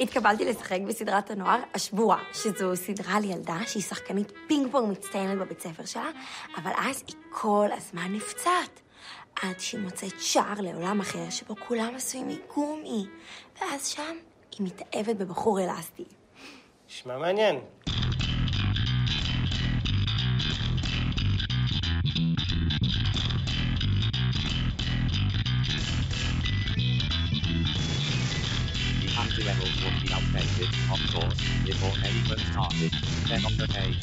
התקבלתי לשחק בסדרת הנוער השבוע, שזו סדרה על ילדה שהיא שחקנית פינג פונג מצטיינת בבית ספר שלה, אבל אז היא כל הזמן נפצעת. עד שהיא מוצאת שער לעולם אחר שבו כולם עשויים מגומי, ואז שם היא מתאהבת בבחור אלסטי. נשמע מעניין. Outdated, of course, before anyone started. Then on the page,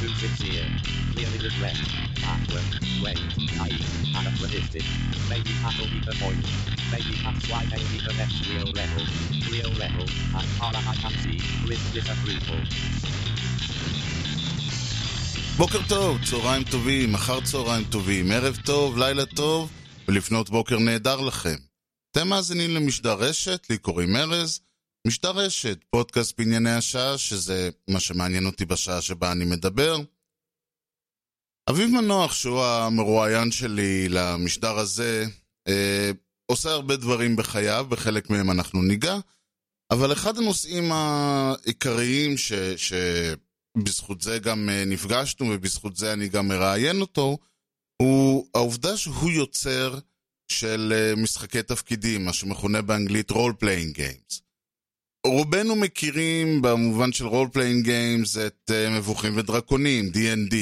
too sincere, clearly regret, backward, wait, naive, anachronistic. Maybe that'll be the point. Maybe that's why they need the next real level. Real level, as far I can see, with disapproval. בוקר טוב, צהריים טובים, אחר צהריים טובים, ערב טוב, לילה טוב, ולפנות בוקר נהדר לכם. אתם מאזינים למשדר רשת, לי קוראים ארז. משדר רשת, פודקאסט בענייני השעה, שזה מה שמעניין אותי בשעה שבה אני מדבר. אביב מנוח, שהוא המרואיין שלי למשדר הזה, אה, עושה הרבה דברים בחייו, בחלק מהם אנחנו ניגע, אבל אחד הנושאים העיקריים ש... ש... בזכות זה גם אה, נפגשנו ובזכות זה אני גם מראיין אותו, הוא העובדה שהוא יוצר של אה, משחקי תפקידים, מה שמכונה באנגלית role playing games. רובנו מכירים במובן של role playing games את uh, מבוכים ודרקונים, D&D.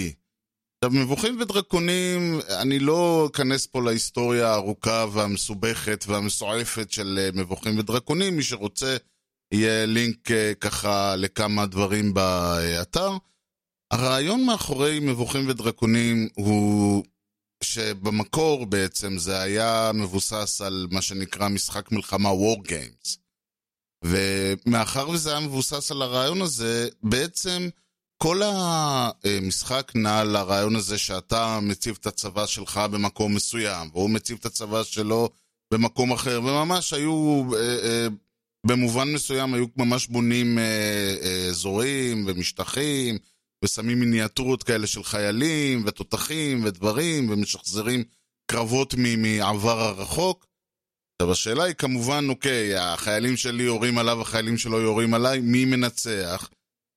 עכשיו, מבוכים ודרקונים, אני לא אכנס פה להיסטוריה הארוכה והמסובכת והמסועפת של uh, מבוכים ודרקונים, מי שרוצה יהיה לינק uh, ככה לכמה דברים באתר. הרעיון מאחורי מבוכים ודרקונים הוא שבמקור בעצם זה היה מבוסס על מה שנקרא משחק מלחמה War Games. ומאחר וזה היה מבוסס על הרעיון הזה, בעצם כל המשחק נע לרעיון הזה שאתה מציב את הצבא שלך במקום מסוים, והוא מציב את הצבא שלו במקום אחר, וממש היו, אה, אה, במובן מסוים היו ממש בונים אה, אזורים ומשטחים, ושמים מיניאטורות כאלה של חיילים ותותחים ודברים, ומשחזרים קרבות מעבר הרחוק. עכשיו השאלה היא כמובן, אוקיי, החיילים שלי יורים עליו, החיילים שלו יורים עליי, מי מנצח?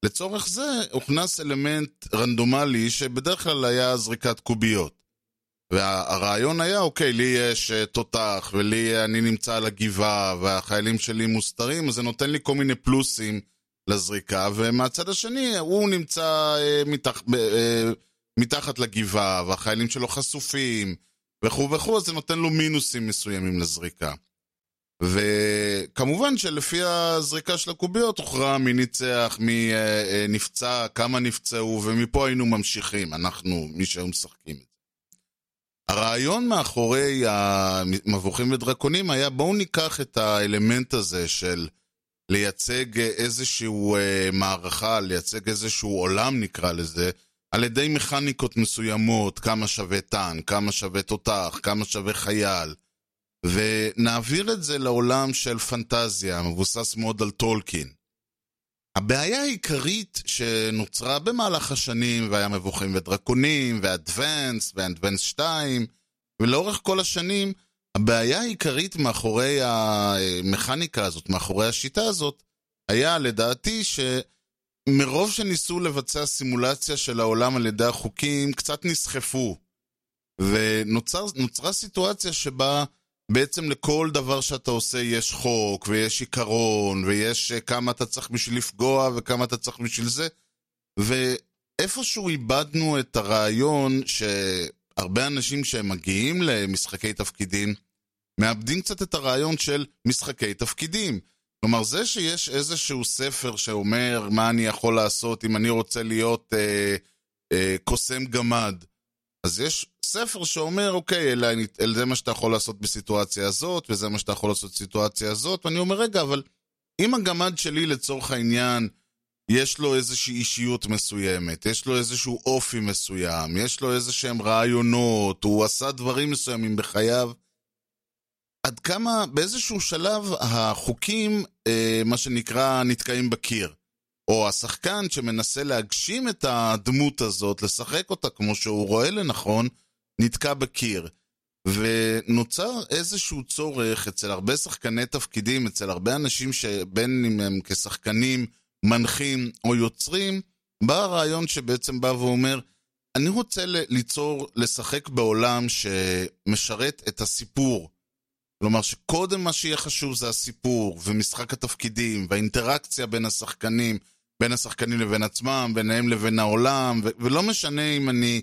לצורך זה הוכנס אלמנט רנדומלי שבדרך כלל היה זריקת קוביות. והרעיון היה, אוקיי, לי יש uh, תותח, ולי אני נמצא על הגבעה, והחיילים שלי מוסתרים, אז זה נותן לי כל מיני פלוסים לזריקה, ומהצד השני, הוא נמצא uh, מתח, uh, מתחת לגבעה, והחיילים שלו חשופים, וכו' וכו', אז זה נותן לו מינוסים מסוימים לזריקה. וכמובן שלפי הזריקה של הקוביות הוכרע מי ניצח, מי אה, אה, נפצע, כמה נפצעו, ומפה היינו ממשיכים, אנחנו, מי שהיו משחקים. הרעיון מאחורי המבוכים ודרקונים היה בואו ניקח את האלמנט הזה של לייצג איזשהו אה, מערכה, לייצג איזשהו עולם נקרא לזה, על ידי מכניקות מסוימות, כמה שווה טנק, כמה שווה תותח, כמה שווה חייל, ונעביר את זה לעולם של פנטזיה, מבוסס מאוד על טולקין. הבעיה העיקרית שנוצרה במהלך השנים, והיה מבוכים ודרקונים, ואדוונס, ואדוונס 2, ולאורך כל השנים, הבעיה העיקרית מאחורי המכניקה הזאת, מאחורי השיטה הזאת, היה לדעתי ש... מרוב שניסו לבצע סימולציה של העולם על ידי החוקים, קצת נסחפו. ונוצרה סיטואציה שבה בעצם לכל דבר שאתה עושה יש חוק, ויש עיקרון, ויש אה, כמה אתה צריך בשביל לפגוע, וכמה אתה צריך בשביל זה. ואיפשהו איבדנו את הרעיון שהרבה אנשים שהם מגיעים למשחקי תפקידים, מאבדים קצת את הרעיון של משחקי תפקידים. כלומר, זה שיש איזשהו ספר שאומר מה אני יכול לעשות אם אני רוצה להיות אה, אה, קוסם גמד, אז יש ספר שאומר, אוקיי, זה מה שאתה יכול לעשות בסיטואציה הזאת, וזה מה שאתה יכול לעשות בסיטואציה הזאת, ואני אומר, רגע, אבל אם הגמד שלי לצורך העניין, יש לו איזושהי אישיות מסוימת, יש לו איזשהו אופי מסוים, יש לו איזה שהם רעיונות, הוא עשה דברים מסוימים בחייו, עד כמה באיזשהו שלב החוקים, אה, מה שנקרא, נתקעים בקיר. או השחקן שמנסה להגשים את הדמות הזאת, לשחק אותה כמו שהוא רואה לנכון, נתקע בקיר. ונוצר איזשהו צורך אצל הרבה שחקני תפקידים, אצל הרבה אנשים שבין אם הם כשחקנים, מנחים או יוצרים, בא הרעיון שבעצם בא ואומר, אני רוצה ליצור, לשחק בעולם שמשרת את הסיפור. כלומר שקודם מה שיהיה חשוב זה הסיפור, ומשחק התפקידים, והאינטראקציה בין השחקנים, בין השחקנים לבין עצמם, ביניהם לבין העולם, ו- ולא משנה אם אני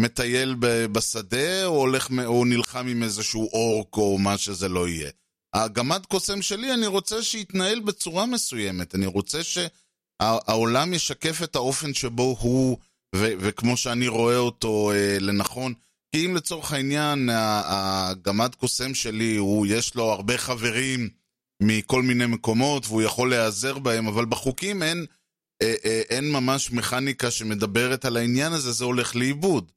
מטייל ב- בשדה, או הולך, או נלחם עם איזשהו אורק, או מה שזה לא יהיה. הגמד קוסם שלי, אני רוצה שיתנהל בצורה מסוימת, אני רוצה שהעולם ישקף את האופן שבו הוא, ו- וכמו שאני רואה אותו אה, לנכון. כי אם לצורך העניין, הגמד קוסם שלי, הוא, יש לו הרבה חברים מכל מיני מקומות, והוא יכול להיעזר בהם, אבל בחוקים אין, אה, אה, אין ממש מכניקה שמדברת על העניין הזה, זה הולך לאיבוד.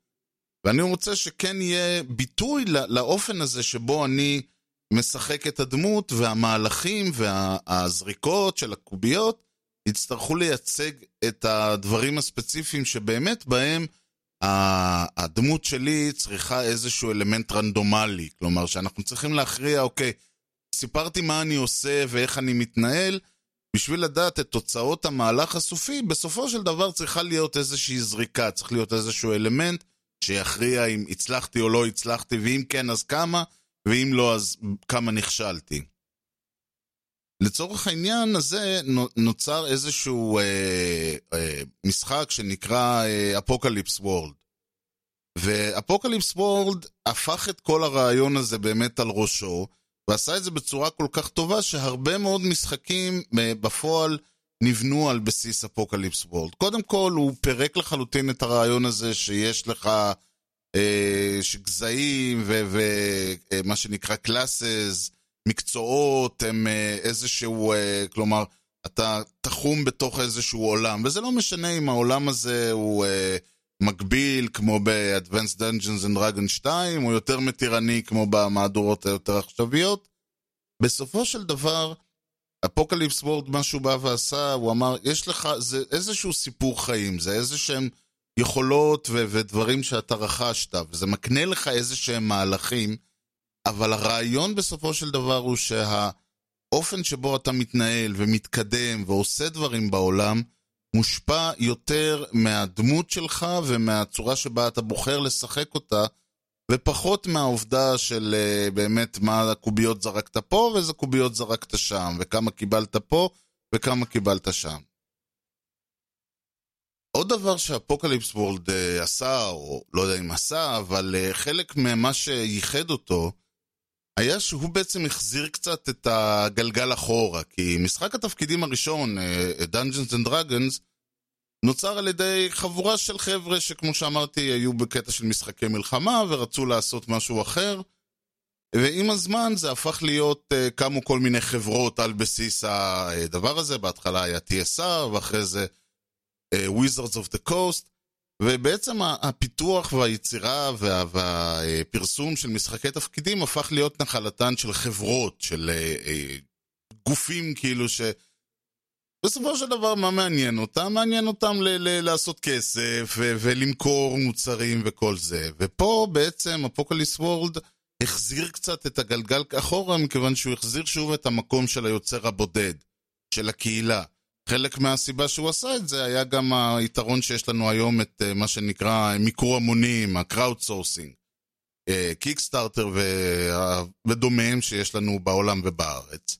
ואני רוצה שכן יהיה ביטוי לאופן הזה שבו אני משחק את הדמות, והמהלכים והזריקות של הקוביות יצטרכו לייצג את הדברים הספציפיים שבאמת בהם הדמות שלי צריכה איזשהו אלמנט רנדומלי. כלומר, שאנחנו צריכים להכריע, אוקיי, סיפרתי מה אני עושה ואיך אני מתנהל, בשביל לדעת את תוצאות המהלך הסופי, בסופו של דבר צריכה להיות איזושהי זריקה, צריך להיות איזשהו אלמנט שיכריע אם הצלחתי או לא הצלחתי, ואם כן אז כמה, ואם לא אז כמה נכשלתי. לצורך העניין הזה נוצר איזשהו אה, אה, משחק שנקרא Apocalypse אה, World. ו Apocalypse World הפך את כל הרעיון הזה באמת על ראשו, ועשה את זה בצורה כל כך טובה שהרבה מאוד משחקים אה, בפועל נבנו על בסיס Apocalypse World. קודם כל, הוא פירק לחלוטין את הרעיון הזה שיש לך אה, גזעים ומה אה, שנקרא classes, מקצועות, הם אה, איזשהו, אה, כלומר, אתה תחום בתוך איזשהו עולם, וזה לא משנה אם העולם הזה הוא אה, מקביל, כמו ב-Advanced Dungeons and Dragons 2, או יותר מתירני, כמו במהדורות היותר עכשוויות. בסופו של דבר, אפוקליפס וורד, מה שהוא בא ועשה, הוא אמר, יש לך, זה איזשהו סיפור חיים, זה איזה שהם יכולות ו- ודברים שאתה רכשת, וזה מקנה לך איזה שהם מהלכים, אבל הרעיון בסופו של דבר הוא שהאופן שבו אתה מתנהל ומתקדם ועושה דברים בעולם, מושפע יותר מהדמות שלך ומהצורה שבה אתה בוחר לשחק אותה, ופחות מהעובדה של אה, באמת מה הקוביות זרקת פה ואיזה קוביות זרקת שם, וכמה קיבלת פה וכמה קיבלת שם. עוד דבר ש Apocalypse World אה, עשה, או לא יודע אם עשה, אבל אה, חלק ממה שייחד אותו, היה שהוא בעצם החזיר קצת את הגלגל אחורה, כי משחק התפקידים הראשון, אה, Dungeons and Dragons, נוצר על ידי חבורה של חבר'ה שכמו שאמרתי היו בקטע של משחקי מלחמה ורצו לעשות משהו אחר ועם הזמן זה הפך להיות, uh, קמו כל מיני חברות על בסיס הדבר הזה, בהתחלה היה TSR ואחרי זה uh, Wizards of the Coast ובעצם הפיתוח והיצירה וה, והפרסום של משחקי תפקידים הפך להיות נחלתן של חברות, של אה, אה, גופים כאילו ש... בסופו של דבר, מה מעניין אותם? מעניין אותם ל- ל- לעשות כסף ו- ולמכור מוצרים וכל זה. ופה בעצם אפוקליס וורלד החזיר קצת את הגלגל אחורה, מכיוון שהוא החזיר שוב את המקום של היוצר הבודד, של הקהילה. חלק מהסיבה שהוא עשה את זה היה גם היתרון שיש לנו היום את אה, מה שנקרא מיקור המונים, ה-crowd sourcing, קיקסטארטר ודומיהם שיש לנו בעולם ובארץ.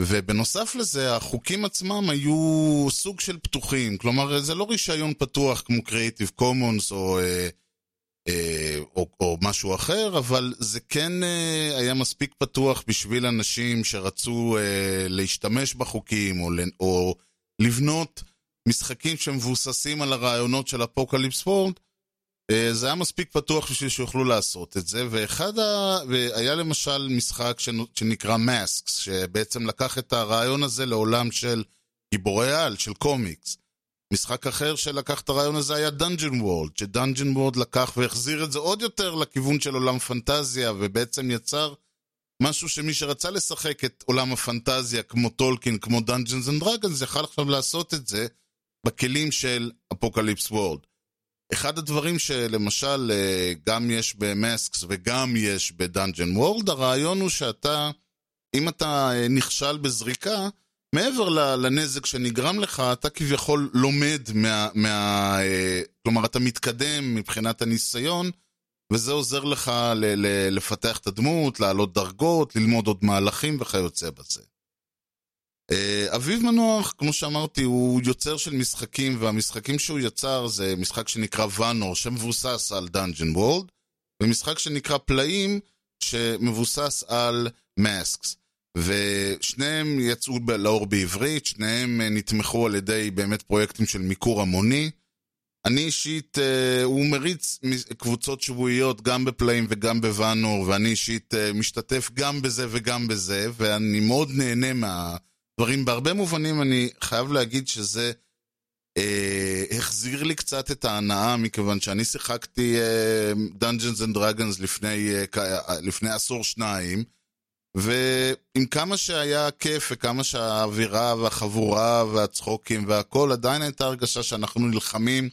ובנוסף לזה, החוקים עצמם היו סוג של פתוחים, כלומר זה לא רישיון פתוח כמו Creative Commons או, אה, או, או משהו אחר, אבל זה כן היה מספיק פתוח בשביל אנשים שרצו להשתמש בחוקים או, או לבנות משחקים שמבוססים על הרעיונות של אפוקליפס וורד, אה, זה היה מספיק פתוח בשביל שיוכלו לעשות את זה, ואחד ה... והיה למשל משחק שנקרא Masks, שבעצם לקח את הרעיון הזה לעולם של גיבורי על, של קומיקס. משחק אחר שלקח את הרעיון הזה היה Dungeon World, שדאנג'ן World לקח והחזיר את זה עוד יותר לכיוון של עולם פנטזיה, ובעצם יצר משהו שמי שרצה לשחק את עולם הפנטזיה כמו טולקין, כמו Dungeons and Dragons, יכל עכשיו לעשות את זה בכלים של Apocalypse World. אחד הדברים שלמשל אה, גם יש ב Masks וגם יש ב Dungeon World, הרעיון הוא שאתה, אם אתה אה, נכשל בזריקה, מעבר לנזק שנגרם לך, אתה כביכול לומד מה... מה אה, כלומר, אתה מתקדם מבחינת הניסיון, וזה עוזר לך לפתח את הדמות, לעלות דרגות, ללמוד עוד מהלכים וכיוצא בזה. אה, אביב מנוח, כמו שאמרתי, הוא יוצר של משחקים, והמשחקים שהוא יצר זה משחק שנקרא ואנור, שמבוסס על Dungeon World, ומשחק שנקרא פלאים, שמבוסס על Masks. ושניהם יצאו לאור בעברית, שניהם אה, נתמכו על ידי באמת פרויקטים של מיקור המוני. אני אישית, אה, הוא מריץ קבוצות שבועיות גם בפלאים וגם בוואנור, ואני אישית אה, משתתף גם בזה וגם בזה, ואני מאוד נהנה מהדברים. בהרבה מובנים אני חייב להגיד שזה uh, החזיר לי קצת את ההנאה, מכיוון שאני שיחקתי uh, Dungeons and Dragons לפני, uh, לפני עשור שניים. ועם כמה שהיה כיף וכמה שהאווירה והחבורה והצחוקים והכל, עדיין הייתה הרגשה שאנחנו נלחמים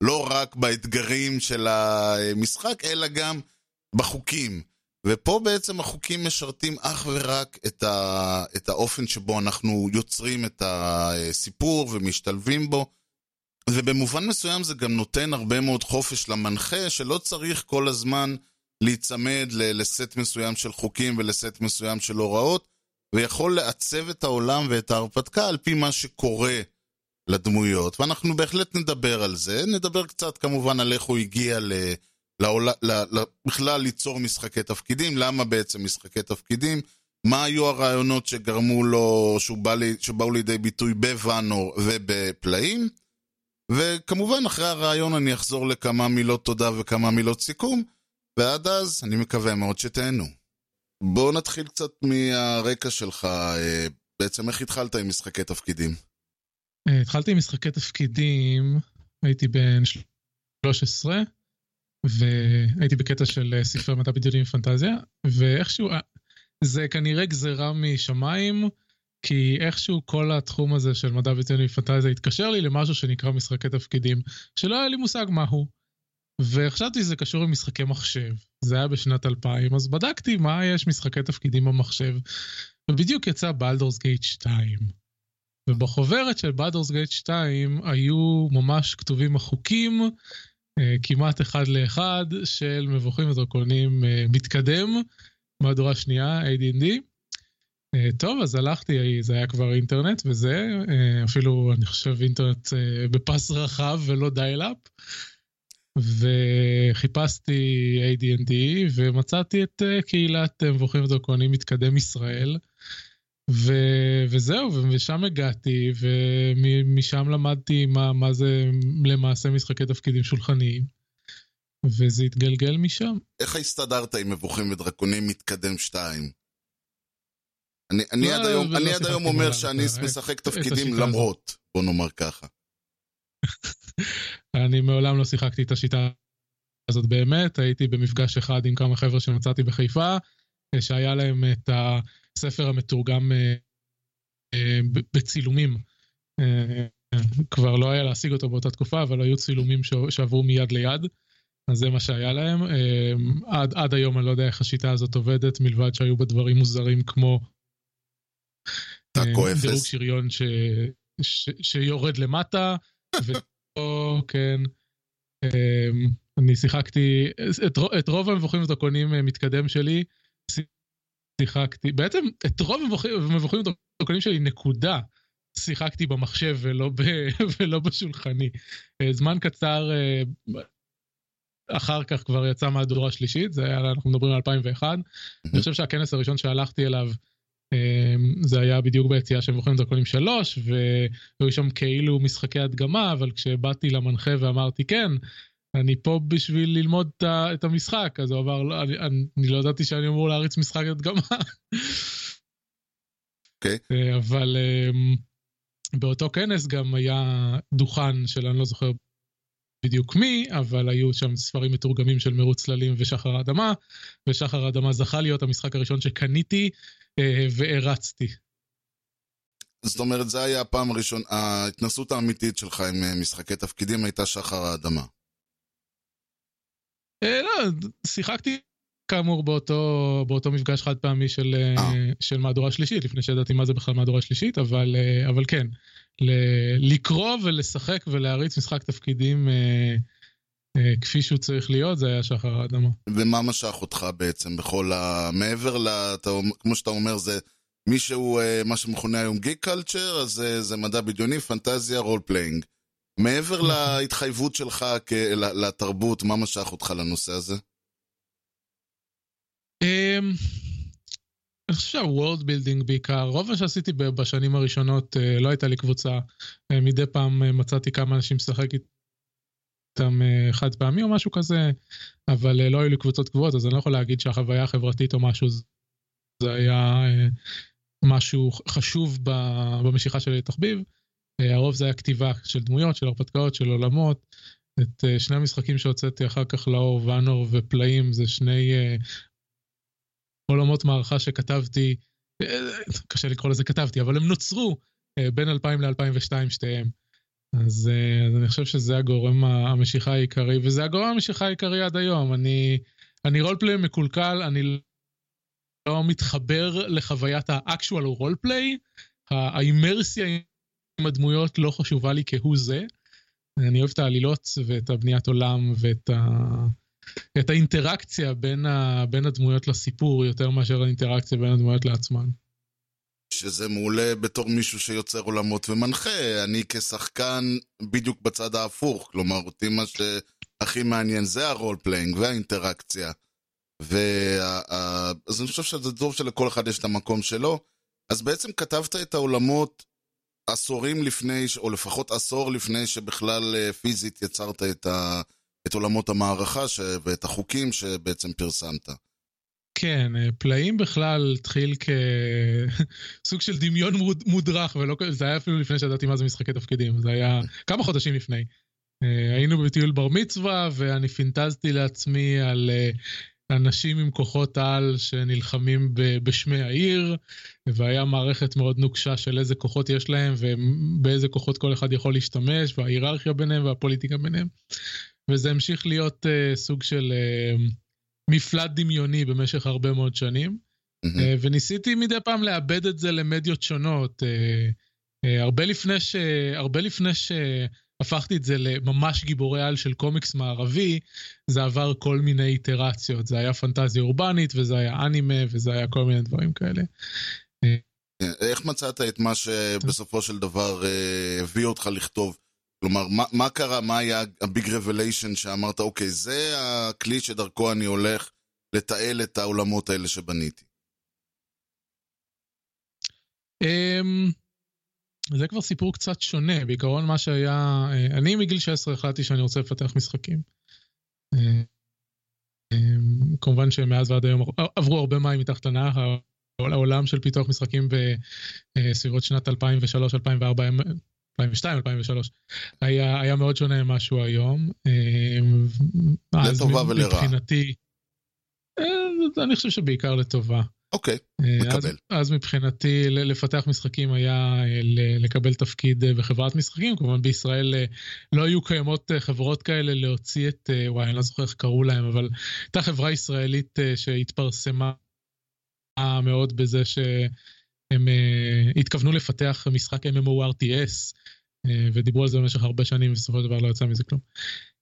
לא רק באתגרים של המשחק, אלא גם בחוקים. ופה בעצם החוקים משרתים אך ורק את, ה... את האופן שבו אנחנו יוצרים את הסיפור ומשתלבים בו. ובמובן מסוים זה גם נותן הרבה מאוד חופש למנחה, שלא צריך כל הזמן להיצמד לסט מסוים של חוקים ולסט מסוים של הוראות, ויכול לעצב את העולם ואת ההרפתקה על פי מה שקורה לדמויות, ואנחנו בהחלט נדבר על זה. נדבר קצת כמובן על איך הוא הגיע ל... לעול... ל... בכלל ליצור משחקי תפקידים, למה בעצם משחקי תפקידים, מה היו הרעיונות שגרמו לו, בא לי... שבאו לידי ביטוי בוואנור ובפלאים. וכמובן, אחרי הרעיון אני אחזור לכמה מילות תודה וכמה מילות סיכום, ועד אז אני מקווה מאוד שתהנו. בואו נתחיל קצת מהרקע שלך, אה, בעצם איך התחלת עם משחקי תפקידים? אה, התחלתי עם משחקי תפקידים, הייתי בן 13, והייתי בקטע של אה, ספרי מדע בדיוני ופנטזיה, ואיכשהו, זה כנראה גזירה משמיים, כי איכשהו כל התחום הזה של מדע בדיוני ופנטזיה התקשר לי למשהו שנקרא משחקי תפקידים, שלא היה לי מושג מהו. וחשבתי שזה קשור למשחקי מחשב. זה היה בשנת 2000, אז בדקתי מה יש משחקי תפקידים במחשב, ובדיוק יצא בלדורס גייט 2. ובחוברת של בלדורס גייט 2 היו ממש כתובים החוקים, אה, כמעט אחד לאחד, של מבוכים ודרקונים אה, מתקדם, מהדורה שנייה, AD&D. אה, טוב, אז הלכתי, זה היה כבר אינטרנט וזה, אפילו אני חושב אינטרנט בפס רחב ולא דיילאפ. וחיפשתי AD&D ומצאתי את uh, קהילת uh, מבוכים ודרקונים מתקדם ישראל. ו... וזהו, ושם הגעתי, ומשם למדתי מה, מה זה למעשה משחקי תפקידים שולחניים, וזה התגלגל משם. איך הסתדרת עם מבוכים ודרקונים מתקדם 2? אני, אני לא, עד היום, אני עד היום אומר שאני משחק תפקידים למרות, בוא נאמר ככה. אני מעולם לא שיחקתי את השיטה הזאת באמת, הייתי במפגש אחד עם כמה חבר'ה שמצאתי בחיפה, שהיה להם את הספר המתורגם אה, אה, בצילומים. אה, כבר לא היה להשיג אותו באותה תקופה, אבל היו צילומים שעברו מיד ליד, אז זה מה שהיה להם. עד, עד היום אני לא יודע איך השיטה הזאת עובדת, מלבד שהיו בה דברים מוזרים כמו... דירוג שריון ש, ש, שיורד למטה, או, כן. אמ, אני שיחקתי, את, את רוב המבוכים ודרקונים אה, מתקדם שלי, שיחקתי, בעצם את רוב המבוכים ודרקונים שלי נקודה, שיחקתי במחשב ולא, ב, ולא בשולחני. אה, זמן קצר אה, אחר כך כבר יצאה מהדורה השלישית, זה היה, אנחנו מדברים על 2001. אני חושב שהכנס הראשון שהלכתי אליו, זה היה בדיוק ביציאה של מבוכים דרקונים שלוש, והיו שם כאילו משחקי הדגמה, אבל כשבאתי למנחה ואמרתי כן, אני פה בשביל ללמוד את המשחק, אז הוא אמר, לא, אני, אני, לא ידעתי שאני אמור להריץ משחק הדגמה. Okay. אוקיי. אבל um, באותו כנס גם היה דוכן של אני לא זוכר בדיוק מי, אבל היו שם ספרים מתורגמים של מרוץ צללים ושחר האדמה, ושחר האדמה זכה להיות המשחק הראשון שקניתי אה, והרצתי. זאת אומרת, זה היה הפעם הראשונה, ההתנסות האמיתית שלך עם אה, משחקי תפקידים הייתה שחר האדמה. אה, לא, שיחקתי כאמור באותו, באותו מפגש חד פעמי של, אה, אה. של מהדורה שלישית, לפני שידעתי מה זה בכלל מהדורה שלישית, אבל, אה, אבל כן, ל- לקרוא ולשחק ולהריץ משחק תפקידים אה, אה, כפי שהוא צריך להיות, זה היה שחר האדמה. ומה משך אותך בעצם בכל ה... מעבר ל... כמו שאתה אומר, זה מישהו, אה, מה שמכונה היום geek culture, אז זה, זה מדע בדיוני, פנטזיה, role playing. מעבר נכון. להתחייבות שלך לתרבות, מה משך אותך לנושא הזה? אמ, אני חושב שה world building בעיקר, רוב מה שעשיתי בשנים הראשונות אה, לא הייתה לי קבוצה, אה, מדי פעם אה, מצאתי כמה אנשים לשחק איתם אה, חד פעמי או משהו כזה, אבל אה, לא היו לי קבוצות קבועות, אז אני לא יכול להגיד שהחוויה החברתית או משהו זה- היה אה, משהו חשוב במשיכה שלי לתחביב. הרוב זה היה כתיבה של דמויות, של הרפתקאות, של עולמות. את שני המשחקים שהוצאתי אחר כך לאור, ואנור ופלאים, זה שני עולמות מערכה שכתבתי, קשה לקרוא לזה כתבתי, אבל הם נוצרו בין 2000 ל-2002 שתיהם. אז, אה, אז אני חושב שזה הגורם המשיכה העיקרי, וזה הגורם המשיכה העיקרי עד היום. אני, אני רולפליי מקולקל, אני לא מתחבר לחוויית ה-actual רולפליי, האימרסיה עם הדמויות לא חשובה לי כהוא זה. אני אוהב את העלילות ואת הבניית עולם ואת ה... את האינטראקציה בין, ה... בין הדמויות לסיפור יותר מאשר האינטראקציה בין הדמויות לעצמן. שזה מעולה בתור מישהו שיוצר עולמות ומנחה. אני כשחקן בדיוק בצד ההפוך. כלומר, אותי מה שהכי מעניין זה ה role playing והאינטראקציה. וה... אז אני חושב שזה טוב שלכל אחד יש את המקום שלו. אז בעצם כתבת את העולמות עשורים לפני, או לפחות עשור לפני שבכלל אה, פיזית יצרת את, ה... את עולמות המערכה ש... ואת החוקים שבעצם פרסמת. כן, אה, פלאים בכלל התחיל כסוג של דמיון מוד- מודרך, ולא, זה היה אפילו לפני שידעתי מה זה משחקי תפקידים, זה היה כמה חודשים לפני. אה, היינו בטיול בר מצווה, ואני פינטזתי לעצמי על אה, אנשים עם כוחות על שנלחמים בשמי העיר, והיה מערכת מאוד נוקשה של איזה כוחות יש להם, ובאיזה כוחות כל אחד יכול להשתמש, וההיררכיה ביניהם והפוליטיקה ביניהם. וזה המשיך להיות סוג של מפלט דמיוני במשך הרבה מאוד שנים, uh, וניסיתי מדי פעם לאבד את זה למדיות שונות. Uh, uh, הרבה לפני ש... הרבה לפני שהפכתי את זה לממש גיבורי על של קומיקס מערבי, זה עבר כל מיני איטרציות. זה היה פנטזיה אורבנית, וזה היה אנימה, וזה היה כל מיני דברים כאלה. איך מצאת את מה שבסופו של דבר אה, הביא אותך לכתוב? כלומר, מה, מה קרה, מה היה הביג רבליישן שאמרת, אוקיי, זה הכלי שדרכו אני הולך לתעל את העולמות האלה שבניתי. אמ, זה כבר סיפור קצת שונה, בעיקרון מה שהיה, אה, אני מגיל 16 החלטתי שאני רוצה לפתח משחקים. אה, אמ, כמובן שמאז ועד היום עברו הרבה מים מתחת לנהר, העולם של פיתוח משחקים בסביבות שנת 2003, 2004, 2002, 2003, היה, היה מאוד שונה ממה שהוא היום. אמ, אז לטובה ולרעה. מבחינתי, אה, אני חושב שבעיקר לטובה. אוקיי, אה, אז, מקבל. אז מבחינתי ל- לפתח משחקים היה אה, לקבל תפקיד אה, בחברת משחקים, כמובן בישראל אה, לא היו קיימות אה, חברות כאלה להוציא את, אה, וואי, אני לא זוכר איך קראו להם, אבל הייתה חברה ישראלית אה, שהתפרסמה מאוד בזה שהם אה, התכוונו לפתח משחק MMORTS, אה, ודיברו על זה במשך הרבה שנים, ובסופו של דבר לא יצא מזה כלום.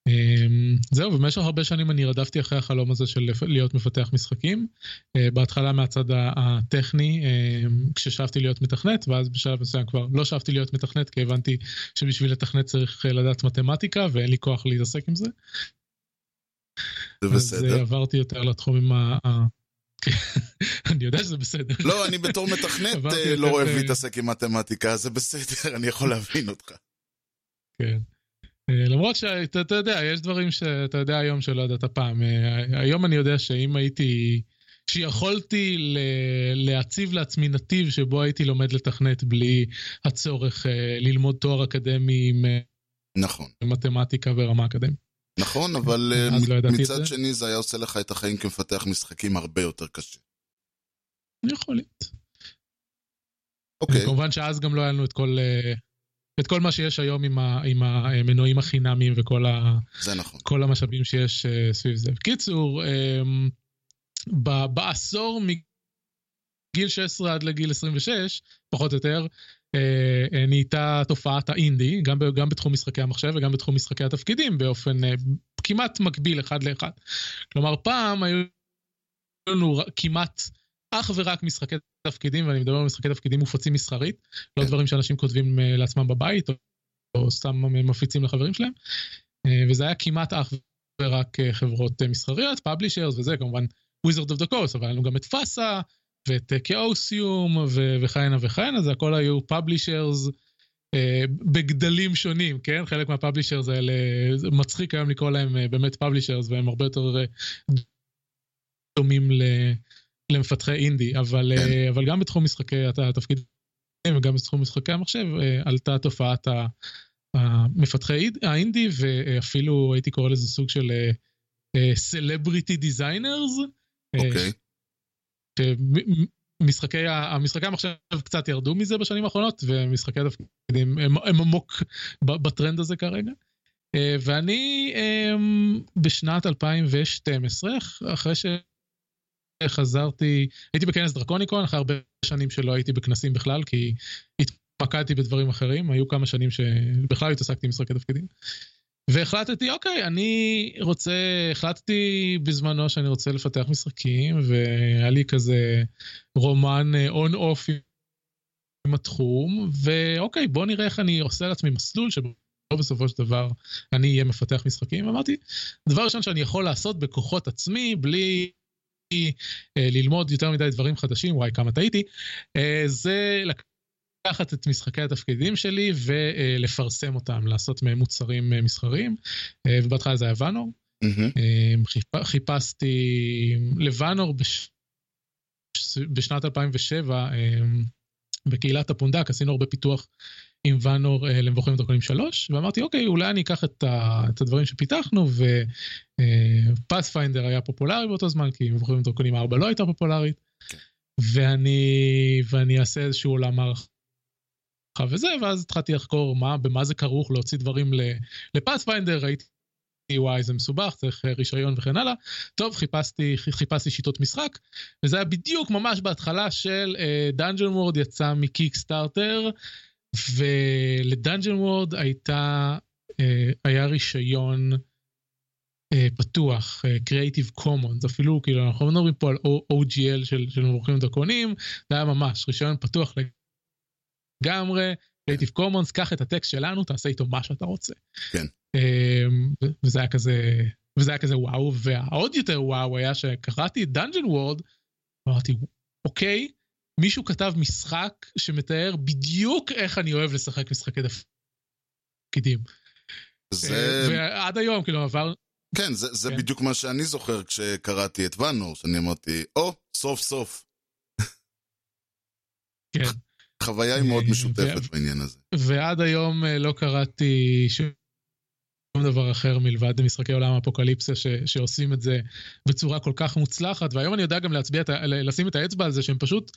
אמ, זהו, במשך הרבה שנים אני רדפתי אחרי החלום הזה של להיות מפתח משחקים. אה, בהתחלה מהצד הטכני, כששאפתי להיות מתכנת, ואז בשלב מסוים כבר לא שאפתי להיות מתכנת, כי הבנתי שבשביל לתכנת צריך אה, לדעת מתמטיקה, ואין לי כוח להתעסק עם זה. זה אז אה, בסדר. עברתי יותר לתחומים ה... אני יודע שזה בסדר. לא, אני בתור מתכנת אה, לא אוהב להתעסק עם מתמטיקה, זה בסדר, אני יכול להבין אותך. כן. אה, למרות שאתה אתה יודע, יש דברים שאתה יודע היום שלא ידעת פעם. אה, היום אני יודע שאם הייתי, שיכולתי להציב לעצמי נתיב שבו הייתי לומד לתכנת בלי הצורך ללמוד תואר אקדמי עם נכון. מתמטיקה ברמה אקדמית. נכון, אבל אה, לא מצד. שני זה היה עושה לך את החיים כמפתח משחקים הרבה יותר קשה. יכול להיות. אוקיי, כמובן שאז גם לא היה לנו את כל, אה, את כל מה שיש היום עם, ה, עם המנועים החינמיים וכל ה, זה נכון. כל המשאבים שיש uh, סביב זה. בקיצור, um, ב, בעשור מגיל 16 עד לגיל 26, פחות או יותר, נהייתה תופעת האינדי, גם, גם בתחום משחקי המחשב וגם בתחום משחקי התפקידים, באופן uh, כמעט מקביל אחד לאחד. כלומר, פעם היו לנו כמעט אך ורק משחקי תפקידים, ואני מדבר על משחקי תפקידים מופצים מסחרית, לא כן. דברים שאנשים כותבים אה, לעצמם בבית, או, או סתם מפיצים לחברים שלהם, אה, וזה היה כמעט אך ורק אה, חברות מסחריות, פאבלישרס וזה, כמובן Wizard of the Coast, אבל היה לנו גם את FASA, ואת Chaosium, וכהנה וכהנה, זה הכל היו publishers. בגדלים שונים, כן? חלק מה publishers האלה, זה מצחיק היום לקרוא להם באמת publishers, והם הרבה יותר דומים ל... למפתחי אינדי, אבל, כן. אבל גם בתחום משחקי התפקידים וגם בתחום משחקי המחשב עלתה תופעת המפתחי האינדי, ואפילו הייתי קורא לזה סוג של celebrity designers. אוקיי. משחקי, המשחקי המחשב קצת ירדו מזה בשנים האחרונות, ומשחקי התפקידים הם, הם עמוק בטרנד הזה כרגע. ואני בשנת 2012, אחרי ש... חזרתי, הייתי בכנס דרקוניקון אחרי הרבה שנים שלא הייתי בכנסים בכלל, כי התמקדתי בדברים אחרים, היו כמה שנים שבכלל התעסקתי עם משחקי תפקידים. והחלטתי, אוקיי, אני רוצה, החלטתי בזמנו שאני רוצה לפתח משחקים, והיה לי כזה רומן און-אוף עם התחום, ואוקיי, בוא נראה איך אני עושה לעצמי מסלול שבו בסופו של דבר אני אהיה מפתח משחקים. אמרתי, דבר ראשון שאני יכול לעשות בכוחות עצמי, בלי ללמוד יותר מדי דברים חדשים, וואי כמה טעיתי, זה לקחת את משחקי התפקידים שלי ולפרסם אותם, לעשות מהם מוצרים מסחריים, ובהתחלה זה היה ואנור. חיפשתי לוואנור בשנת 2007 בקהילת הפונדק, עשינו הרבה פיתוח עם ואנור למבוכים ודרקונים 3, ואמרתי, אוקיי, אולי אני אקח את, ה, את הדברים שפיתחנו, ופאספיינדר היה פופולרי באותו זמן, כי מבוכים ודרקונים 4 לא הייתה פופולרית, ואני, ואני אעשה איזשהו עולם מערכה וזה, ואז התחלתי לחקור מה, במה זה כרוך להוציא דברים ל Pathfinder, ראיתי וואי זה מסובך, צריך רישיון וכן הלאה. טוב, חיפשתי, חיפשתי שיטות משחק, וזה היה בדיוק ממש בהתחלה של Dungeon אה, World יצא מ Kickstarter, ול Dungeon World הייתה, אה, היה רישיון אה, פתוח, Creative Commons, אפילו כאילו אנחנו לא מדברים פה על OGL של, של מבורכים ודרקונים, זה היה ממש רישיון פתוח לגמרי, Creative Commons, קח את הטקסט שלנו, תעשה איתו מה שאתה רוצה. כן. וזה היה כזה, וזה היה כזה וואו, והעוד יותר וואו היה שקראתי את דאנג'ן וורד, אמרתי, אוקיי, מישהו כתב משחק שמתאר בדיוק איך אני אוהב לשחק משחקי תפקידים. זה... ועד היום, כאילו, עבר... כן, זה, זה כן. בדיוק מה שאני זוכר כשקראתי את ואנור, שאני אמרתי, או, oh, סוף סוף. כן. חוויה היא מאוד משותפת. בעניין הזה. ועד היום לא קראתי שום דבר אחר מלבד משחקי עולם האפוקליפסיה ש, שעושים את זה בצורה כל כך מוצלחת, והיום אני יודע גם להצביע, לשים את האצבע על זה שהם פשוט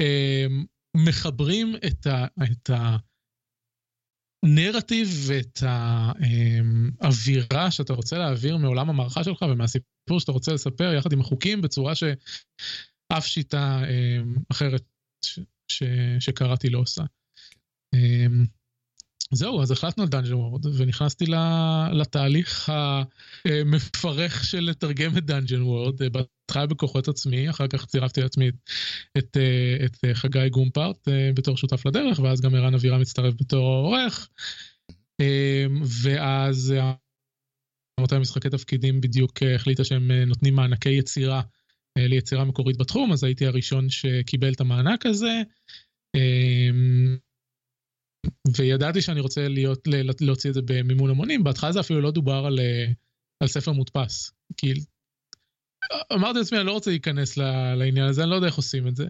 אה, מחברים את, ה, את הנרטיב ואת האווירה שאתה רוצה להעביר מעולם המערכה שלך ומהסיפור שאתה רוצה לספר יחד עם החוקים בצורה שאף שיטה אה, אחרת ש, שקראתי לא עושה. אה, זהו, אז החלטנו על Dungeon World, ונכנסתי לתהליך המפרך של לתרגם את Dungeon World, בהתחלה בכוחות עצמי, אחר כך צירפתי לעצמי את, את, את חגי גומפרט בתור שותף לדרך, ואז גם ערן אבירה מצטרף בתור עורך, ואז עמותה משחקי תפקידים בדיוק החליטה שהם נותנים מענקי יצירה ליצירה מקורית בתחום, אז הייתי הראשון שקיבל את המענק הזה. וידעתי שאני רוצה להיות, להוציא את זה במימון המונים, בהתחלה זה אפילו לא דובר על, על ספר מודפס. כי אמרתי לעצמי, אני לא רוצה להיכנס לעניין הזה, אני לא יודע איך עושים את זה.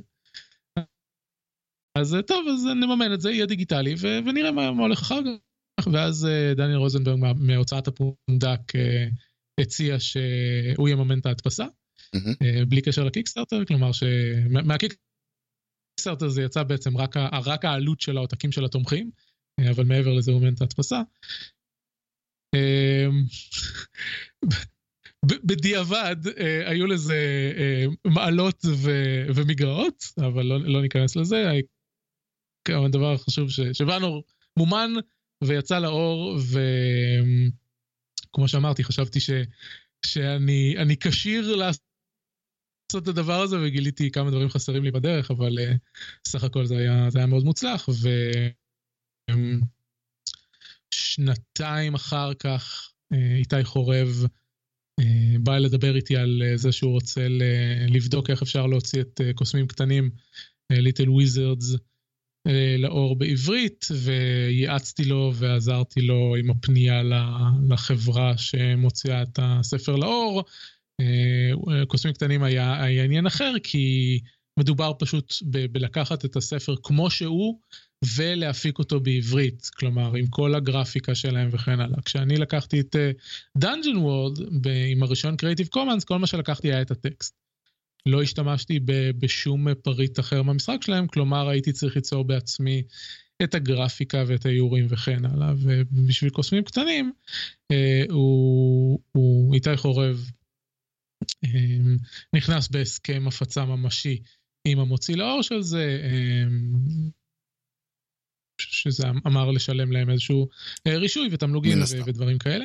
אז טוב, אז נממן את זה, יהיה דיגיטלי, ו- ונראה מה, מה הולך אחר כך. ואז דניאל רוזנברג מה, מהוצאת הפונדק הציע שהוא יממן את ההדפסה, Mm-hmm. בלי קשר לקיקסטארטר, כלומר, מהקיקסטארטר בקיckstarter זה יצא בעצם רק, רק העלות של העותקים של התומכים, אה, אבל מעבר לזה הוא מעין את ההדפסה. אמ, בדיעבד אה, היו לזה אה, מעלות ו- ומגרעות, אבל לא, לא ניכנס לזה. כמובן הדבר החשוב ש- שוואנור מומן ויצא לאור, וכמו שאמרתי, חשבתי ש, שאני אני כשיר לעשות את הדבר הזה, וגיליתי כמה דברים חסרים לי בדרך, אבל uh, סך הכל זה היה, זה היה מאוד מוצלח, ושנתיים אחר כך uh, איתי חורב uh, בא לדבר איתי על uh, זה שהוא רוצה ל- לבדוק איך אפשר להוציא את uh, קוסמים קטנים, ליטל uh, וויזרדס, לאור בעברית, וייעצתי לו ועזרתי לו עם הפנייה לחברה שמוציאה את הספר לאור. אה, קוסמים קטנים היה, היה עניין אחר, כי מדובר פשוט ב- בלקחת את הספר כמו שהוא ולהפיק אותו בעברית, כלומר עם כל הגרפיקה שלהם וכן הלאה. כשאני לקחתי את Dungeon אה, World עם הרישיון Creative Commons, כל מה שלקחתי היה את הטקסט. לא השתמשתי ב- בשום פריט אחר מהמשחק שלהם, כלומר הייתי צריך ליצור בעצמי את הגרפיקה ואת האיורים וכן הלאה, ובשביל קוסמים קטנים, אה, הוא, הוא איתי חורב אה, נכנס בהסכם הפצה ממשי עם המוציא לאור של זה, אה, שזה אמר לשלם להם איזשהו אה, רישוי ותמלוגים. ודברים כאלה.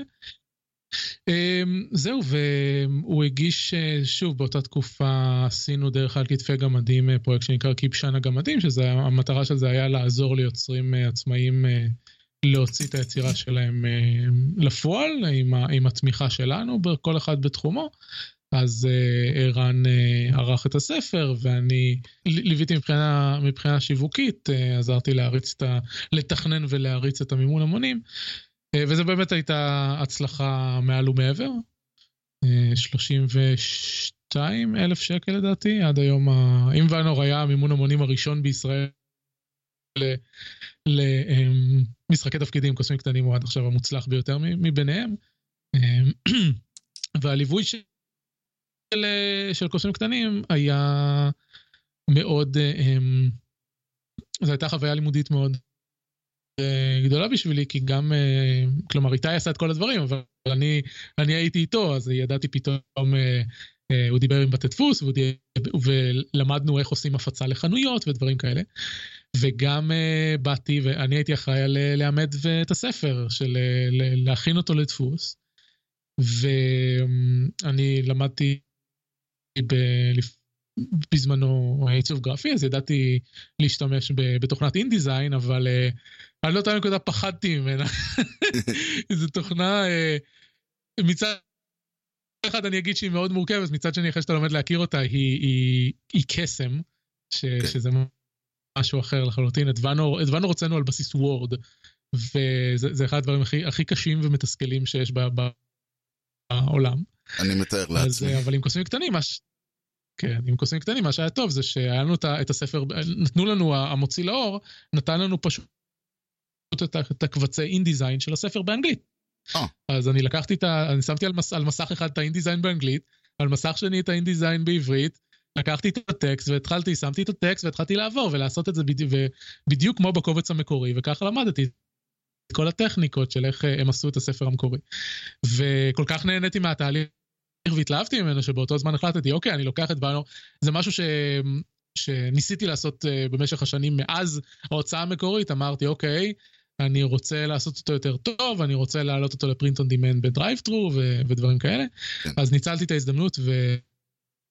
אמ, זהו, והוא הגיש, אה, שוב, באותה תקופה עשינו דרך על כתפי גמדים אה, פרויקט שנקרא קיפשן הגמדים, שזה היה- המטרה של זה היה לעזור ליוצרים עצמאיים להוציא את היצירה שלהם לפועל, עם, עם התמיכה שלנו, כל אחד בתחומו. אז אה, ערן אה, ערך את הספר, ואני ליוויתי מבחינה, מבחינה שיווקית, אה, עזרתי להריץ את ה... לתכנן ולהריץ את המימון המונים. וזה באמת הייתה הצלחה מעל ומעבר. אה, 32 אלף שקל לדעתי, עד היום, ה- אם ואנור היה המימון המונים הראשון בישראל למשחקי תפקידים קוסמים קטנים הוא עד עכשיו המוצלח ביותר מביניהם. והליווי של, אה, של קוסמים קטנים היה מאוד, אה, זו הייתה חוויה לימודית מאוד אה, גדולה בשבילי, כי גם, כלומר, איתי עשה את כל הדברים, אבל אני, אני הייתי איתו, אז ידעתי פתאום, הוא דיבר עם בתי דפוס, ולמדנו איך עושים הפצה לחנויות ודברים כאלה. וגם באתי, ואני הייתי אחראי על לאמד את הספר, של להכין אותו לדפוס. ואני למדתי בזמנו עיצוב גרפי, אז ידעתי להשתמש ב- בתוכנת אינדיזיין, אבל uh, אני לא יודע נקודה פחדתי ממנה. זו תוכנה, uh, מצד אחד אני אגיד שהיא מאוד מורכבת, מצד שני אחרי שאתה לומד להכיר אותה היא, היא, היא קסם, ש, כן. שזה משהו אחר לחלוטין. את ואנור, את ואנור הוצאנו על בסיס וורד, וזה זה אחד הדברים הכי, הכי קשים ומתסכלים שיש ב, ב, בעולם. אני מתאר אז, לעצמי. אה, אבל עם קוסמים קטנים, מה ש... כן, עם קוסמים קטנים, מה שהיה טוב זה שהיה לנו את הספר, נתנו לנו, המוציא לאור, נתן לנו פשוט את הקבצי אינדיזיין של הספר באנגלית. אה. אז אני לקחתי את ה... אני שמתי על, מס, על מסך אחד את האינדיזיין באנגלית, על מסך שני את האינדיזיין בעברית, לקחתי את הטקסט והתחלתי, שמתי את הטקסט והתחלתי לעבור ולעשות את זה בדיוק, בדיוק כמו בקובץ המקורי, וככה למדתי את כל הטכניקות של איך אה, הם עשו את הספר המקורי. וכל כך נהניתי מהתהליך והתלהבתי ממנו, שבאותו זמן החלטתי, אוקיי, אני לוקח את באנור, זה משהו ש... שניסיתי לעשות אה, במשך השנים מאז ההוצאה המקורית, אמרתי, אוקיי, אני רוצה לעשות אותו יותר טוב, אני רוצה להעלות אותו ל print on demand ב DriveThru ו- ודברים כאלה. כן. אז ניצלתי את ההזדמנות ו...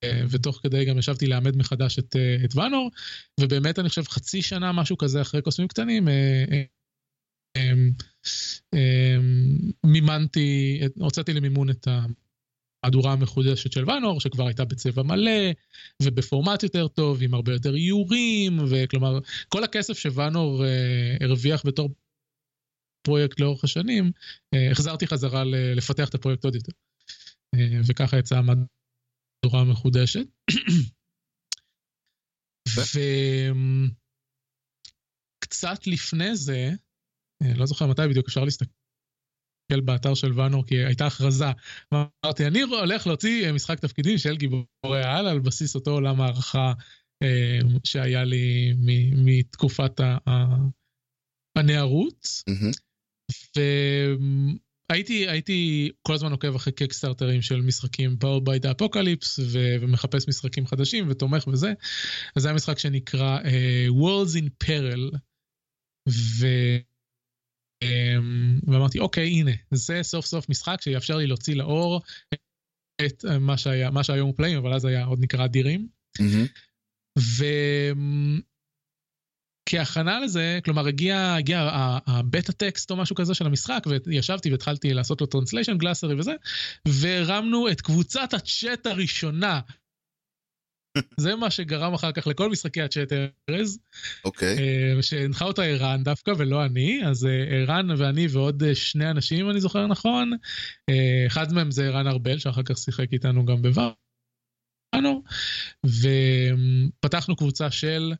אה, ותוך כדי גם ישבתי לאמד מחדש את, אה, את ואנור, ובאמת אני חושב חצי שנה, משהו כזה, אחרי קוסמים קטנים, אה, אה, אה, אה, מימנתי, את- הוצאתי למימון את המהדורה המחודשת של ואנור, שכבר הייתה בצבע מלא, ובפורמט יותר טוב, עם הרבה יותר איורים, וכלומר, כל הכסף שוואנור אה, הרוויח בתור פרויקט לאורך השנים, אה, החזרתי חזרה ל- לפתח את הפרויקט עוד יותר. אה, וככה יצאה המהדורה המחודשת. וקצת לפני זה, אה, לא זוכר מתי בדיוק, אפשר להסתכל באתר של ואנור, כי הייתה הכרזה. אמרתי, אני הולך להוציא אה, משחק תפקידים של גיבורי העל על בסיס אותו עולם הערכה אה, שהיה לי מתקופת הנערות. והייתי הייתי כל הזמן עוקב אחרי קיקסטארטרים של משחקים Power by the Apocalypse ו- ומחפש משחקים חדשים ותומך וזה. אז זה היה משחק שנקרא uh, Worlds in Peril. ו... um, ואמרתי אוקיי הנה זה סוף סוף משחק שיאפשר לי להוציא לאור את אה, מה שהיה מה שהיום הוא פלאים אבל אז היה עוד נקרא אדירים. מהמם. וכהכנה לזה, כלומר הגיע, הגיע ה beta test או משהו כזה של המשחק, וישבתי והתחלתי לעשות לו translation glossary וזה, והרמנו את קבוצת הצ'אט הראשונה. זה מה שגרם אחר כך לכל משחקי הצ'אט ארז, אוקיי. אה, שהנחה אותה ערן דווקא ולא אני, אז אה, ערן ואני ועוד אה, שני אנשים אם אני זוכר נכון, אחד מהם זה ערן ארבל שאחר כך שיחק איתנו גם בוואנו, ופתחנו קבוצה של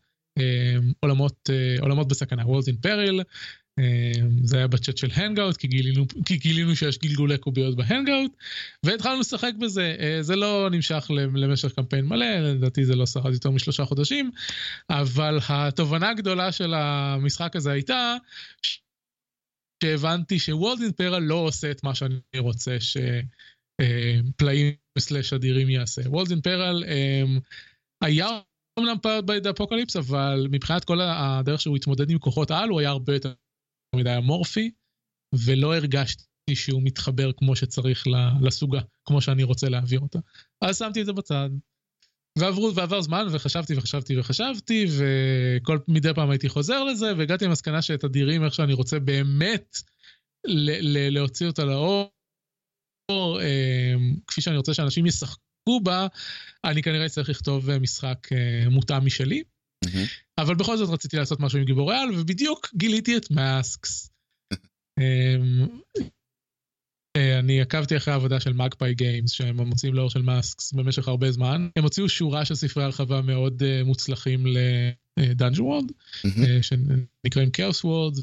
עולמות, עולמות בסכנה, Worlds in Peril, זה היה בצ'אט של הנגאוט כי גילינו, כי גילינו שיש גלגולי קוביות בהנגאוט והתחלנו לשחק בזה אה, זה לא נמשך למשך קמפיין מלא לדעתי זה לא שרד יותר משלושה חודשים אבל התובנה הגדולה של המשחק הזה הייתה שהבנתי ש Worlds in Peril לא עושה את מה שאני רוצה שפלאים slash אדירים יעשה. Worlds in Peril היה אומנם Powered by the Apocalypse אבל מבחינת כל הדרך שהוא התמודד עם כוחות העל הוא היה הרבה יותר מדי אמורפי ולא הרגשתי שהוא מתחבר כמו שצריך לסוגה כמו שאני רוצה להעביר אותה. אז שמתי את זה בצד. ועברו ועבר זמן וחשבתי וחשבתי וחשבתי וכל מדי פעם הייתי חוזר לזה והגעתי למסקנה שאת אדירים איך שאני רוצה באמת ל- ל- להוציא אותה לאור אה, כפי שאני רוצה שאנשים ישחקו בה אני כנראה אצטרך לכתוב אה, משחק אה, מותאם משלי. אבל בכל זאת רציתי לעשות משהו עם גיבורי על ובדיוק גיליתי את מאסקס. אמ, אה, אני עקבתי אחרי העבודה של מגפאי גיימס שהם מוציאים לאור של מאסקס במשך הרבה זמן הם הוציאו שורה של ספרי הרחבה מאוד אה, מוצלחים לדאנג'ו וולד מהמם. שנקראים Chaos World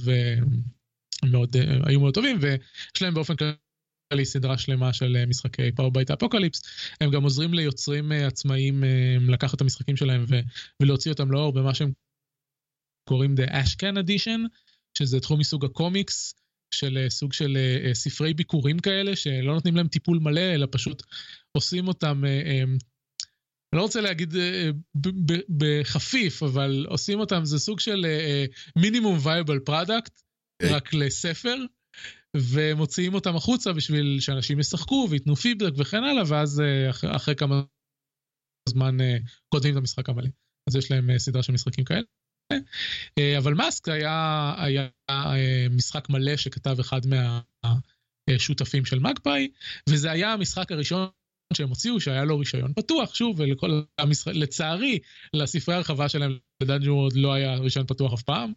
ומאוד אה, היו מאוד טובים ויש להם באופן כללי סדרה שלמה של אה, משחקי Powered by the Apocalypse הם גם עוזרים ליוצרים אה, עצמאיים אה, לקחת את המשחקים שלהם ו- ולהוציא אותם לאור במה שהם קוראים The Ashcan Edition שזה תחום מסוג הקומיקס של סוג של ספרי ביקורים כאלה שלא נותנים להם טיפול מלא אלא פשוט עושים אותם. אני לא רוצה להגיד בחפיף אבל עושים אותם זה סוג של מינימום וייבל אוקיי. רק לספר ומוציאים אותם החוצה בשביל שאנשים ישחקו וייתנו פידבק וכן הלאה ואז אה, אח- אחרי כמה זמן אה, כותבים את המשחק המלא אז יש להם אה, סדרה של משחקים כאלה. אבל מאסק היה, היה משחק מלא שכתב אחד מהשותפים של מגפאי וזה היה המשחק הראשון שהם הוציאו שהיה לו רישיון פתוח שוב ולכל המשחק לצערי לספרי הרחבה שלהם לדאנג'ו עוד לא היה רישיון פתוח אף פעם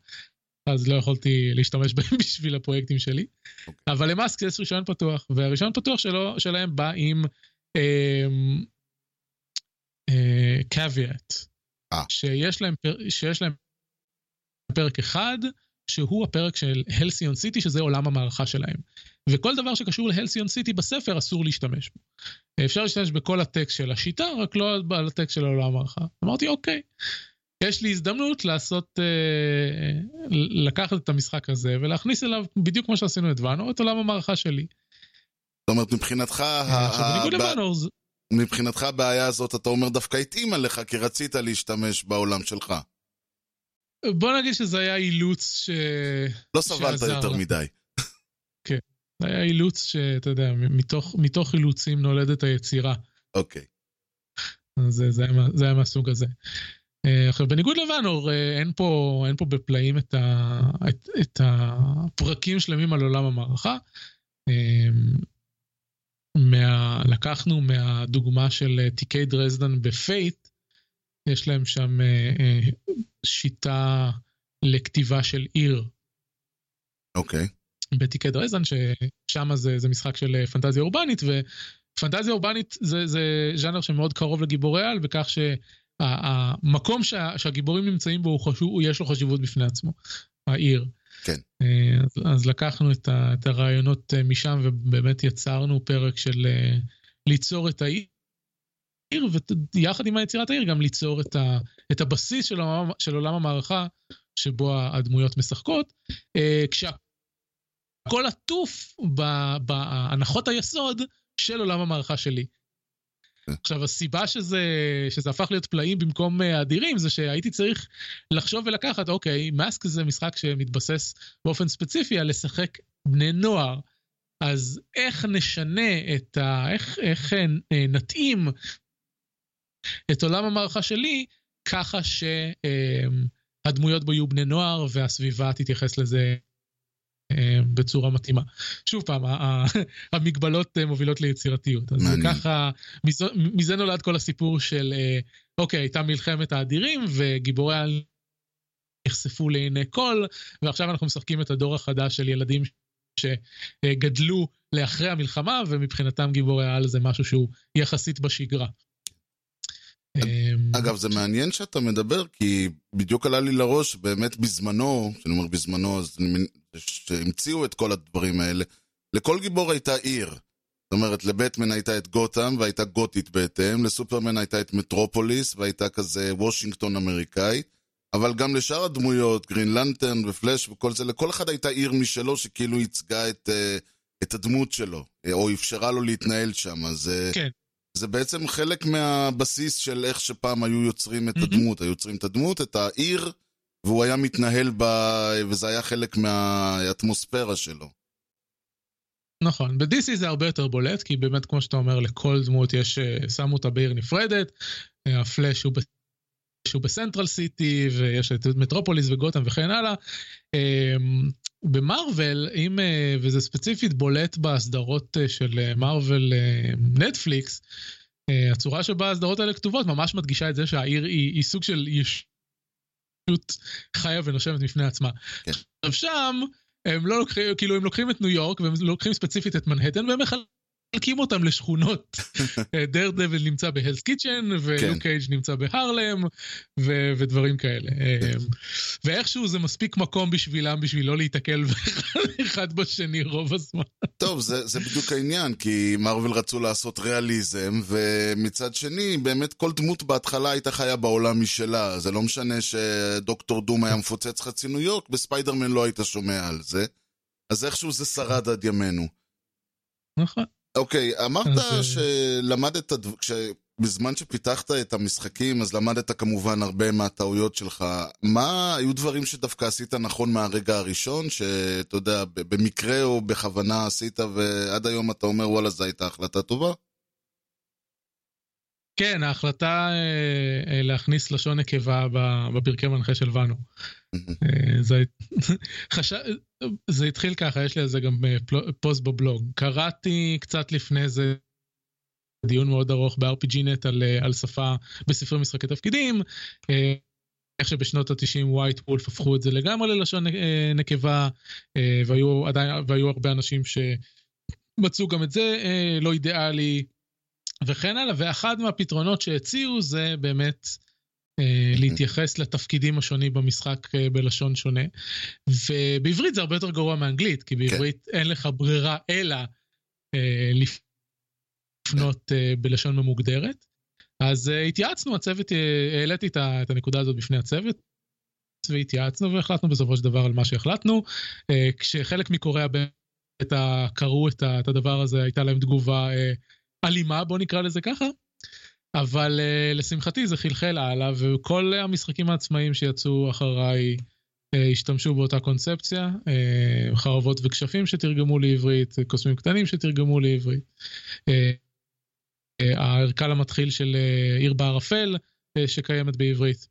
אז לא יכולתי להשתמש בהם בשביל הפרויקטים שלי אבל למאסק יש רישיון פתוח והרישיון פתוח שלו שלהם בא עם אמ, אה, קוויאט אה. שיש להם שיש להם פרק אחד שהוא הפרק של הלסיון סיטי שזה עולם המערכה שלהם וכל דבר שקשור להלסיון סיטי בספר אסור להשתמש בו. אפשר להשתמש בכל הטקסט של השיטה רק לא על הטקסט של עולם המערכה. אמרתי אוקיי. יש לי הזדמנות לעשות, אה, לקחת את המשחק הזה ולהכניס אליו בדיוק כמו שעשינו את ואנו, את עולם המערכה שלי. זאת אומרת, מבחינתך, ה- עכשיו בניגוד ה- לוואנו, זה- מבחינתך הבעיה הזאת, אתה אומר דווקא התאימה לך, כי רצית להשתמש בעולם שלך. בוא נגיד שזה היה אילוץ ש... לא סבלת יותר. מדי. זה היה אילוץ שאתה יודע, מתוך, מתוך אילוצים נולדת היצירה. אוקיי. אז זה, זה, היה, זה היה מהסוג הזה. אה, עכשיו בניגוד לוואנור אה, אין פה אין פה בפלאים את, ה, את, את הפרקים שלמים על עולם המערכה. אה, מה, לקחנו מהדוגמה של אה, תיקי דרזדן בפייט, יש להם שם שיטה לכתיבה של עיר אוקיי. בתיקי דרזדן, ששם זה, זה משחק של פנטזיה אורבנית, ופנטזיה אורבנית זה, זה ז'אנר שמאוד קרוב לגיבורי על, בכך שהמקום שה, שהגיבורים נמצאים בו, הוא חשוב, יש לו חשיבות בפני עצמו, העיר. כן. אה, אז, אז לקחנו את, ה, את הרעיונות אה, משם, ובאמת יצרנו פרק של אה, ליצור את העיר. ויחד עם היצירת העיר גם ליצור את, ה, את הבסיס של עולם, של עולם המערכה שבו הדמויות משחקות, אה, כשהכל עטוף בהנחות היסוד של עולם המערכה שלי. עכשיו, הסיבה שזה, שזה הפך להיות פלאים במקום אה, אדירים, זה שהייתי צריך לחשוב ולקחת, אוקיי, מאסק זה משחק שמתבסס באופן ספציפי על לשחק בני נוער. אז איך נשנה את ה... איך, איך אה, נתאים את עולם המערכה שלי ככה שהדמויות בו יהיו בני נוער והסביבה תתייחס לזה אה, בצורה מתאימה. שוב פעם, המגבלות אה, מובילות ליצירתיות. אז. ככה, מזה, מזה נולד כל הסיפור של, אה, אוקיי, הייתה מלחמת האדירים וגיבורי העל נחשפו לעיני כל, ועכשיו אנחנו משחקים את הדור החדש של ילדים שגדלו לאחרי המלחמה, ומבחינתם גיבורי העל זה משהו שהוא יחסית בשגרה. אמ, אגב, זה מעניין שאתה מדבר, כי בדיוק עלה לי לראש, באמת בזמנו, כשאני אומר בזמנו, אז המציאו את כל הדברים האלה, לכל גיבור הייתה עיר. זאת אומרת, לבטמן הייתה את גותם, והייתה גותית בהתאם, לסופרמן הייתה את מטרופוליס, והייתה כזה וושינגטון אמריקאי, אבל גם לשאר הדמויות, גרין לנטרן ופלאש וכל זה, לכל אחד הייתה עיר משלו שכאילו ייצגה את, אה, את הדמות שלו, או אפשרה לו להתנהל שם, אז... אה, כן. זה בעצם חלק מהבסיס של איך שפעם היו יוצרים את הדמות. היו יוצרים את הדמות, את העיר, והוא היה מתנהל בה, וזה היה חלק מהאטמוספירה שלו. נכון, ב-DC זה הרבה יותר בולט, כי באמת, כמו שאתה אומר, לכל דמות יש, אה, שמו אותה בעיר נפרדת, אה, הפלאש הוא, ב- הוא בסנטרל סיטי, ויש את מטרופוליס וגותם וכן הלאה. במרוויל, אם, אה, וזה ספציפית בולט בסדרות אה, של אה, מרוויל נטפליקס, הצורה שבה הסדרות האלה כתובות ממש מדגישה את זה שהעיר היא, היא סוג של ישות חיה ונושמת בפני עצמה. כן. עכשיו שם, הם לא לוקחים, כאילו הם לוקחים את ניו יורק והם לוקחים ספציפית את מנהטן והם מחלקים אותם לשכונות. דר דבל נמצא בהלס קיצ'ן, ולוק קייג' נמצא בהרלם, ו- ודברים כאלה. אמ, ואיכשהו זה מספיק מקום בשבילם בשביל לא להיתקל אחד בשני רוב הזמן. טוב, זה, זה בדיוק העניין, כי מרוויל רצו לעשות ריאליזם, ומצד שני, באמת כל דמות בהתחלה הייתה חיה בעולם משלה. זה לא משנה שדוקטור דום היה מפוצץ חצי ניו יורק, בספיידרמן לא היית שומע על זה. אז איכשהו זה שרד עד ימינו. נכון. אוקיי, אמרת אה, שלמדת, כש... בזמן שפיתחת את המשחקים, אז למדת כמובן הרבה מהטעויות שלך. מה היו דברים שדווקא עשית נכון מהרגע הראשון, שאתה יודע, במקרה או בכוונה עשית, ועד היום אתה אומר, וואלה, זו הייתה החלטה טובה? כן, ההחלטה אה, אה, להכניס לשון נקבה בפרקי מנחה של ואנו. אה, זה. זה התחיל ככה, יש לי על זה גם פוסט בבלוג. קראתי קצת לפני זה דיון מאוד ארוך ב-RPGNet על, על שפה בספרי משחקי תפקידים. איך שבשנות ה-90 ווייט וולף הפכו את זה לגמרי ללשון נקבה, והיו, עדיין, והיו הרבה אנשים שמצאו גם את זה לא אידיאלי. וכן הלאה, ואחד מהפתרונות שהציעו זה באמת אה, להתייחס לתפקידים השונים במשחק אה, בלשון שונה. ובעברית זה הרבה יותר גרוע מאנגלית, כי בעברית כן. אין לך ברירה אלא אה, לפנות אה, בלשון ממוגדרת. אז אה, התייעצנו, הצוות, אה, העליתי את, הנקודה הזאת בפני הצוות, והתייעצנו והחלטנו בסופו של דבר על מה שהחלטנו. אה, כשחלק מקוריאה קראו את, הדבר הזה, הייתה להם תגובה אה, אלימה, בוא נקרא לזה ככה. אבל uh, לשמחתי זה חלחל הלאה, וכל המשחקים העצמאיים שיצאו אחריי uh, השתמשו באותה קונספציה, uh, חרבות וכשפים שתרגמו לעברית, קוסמים קטנים שתרגמו לעברית. הערכה למתחיל של עיר בערפל שקיימת בעברית.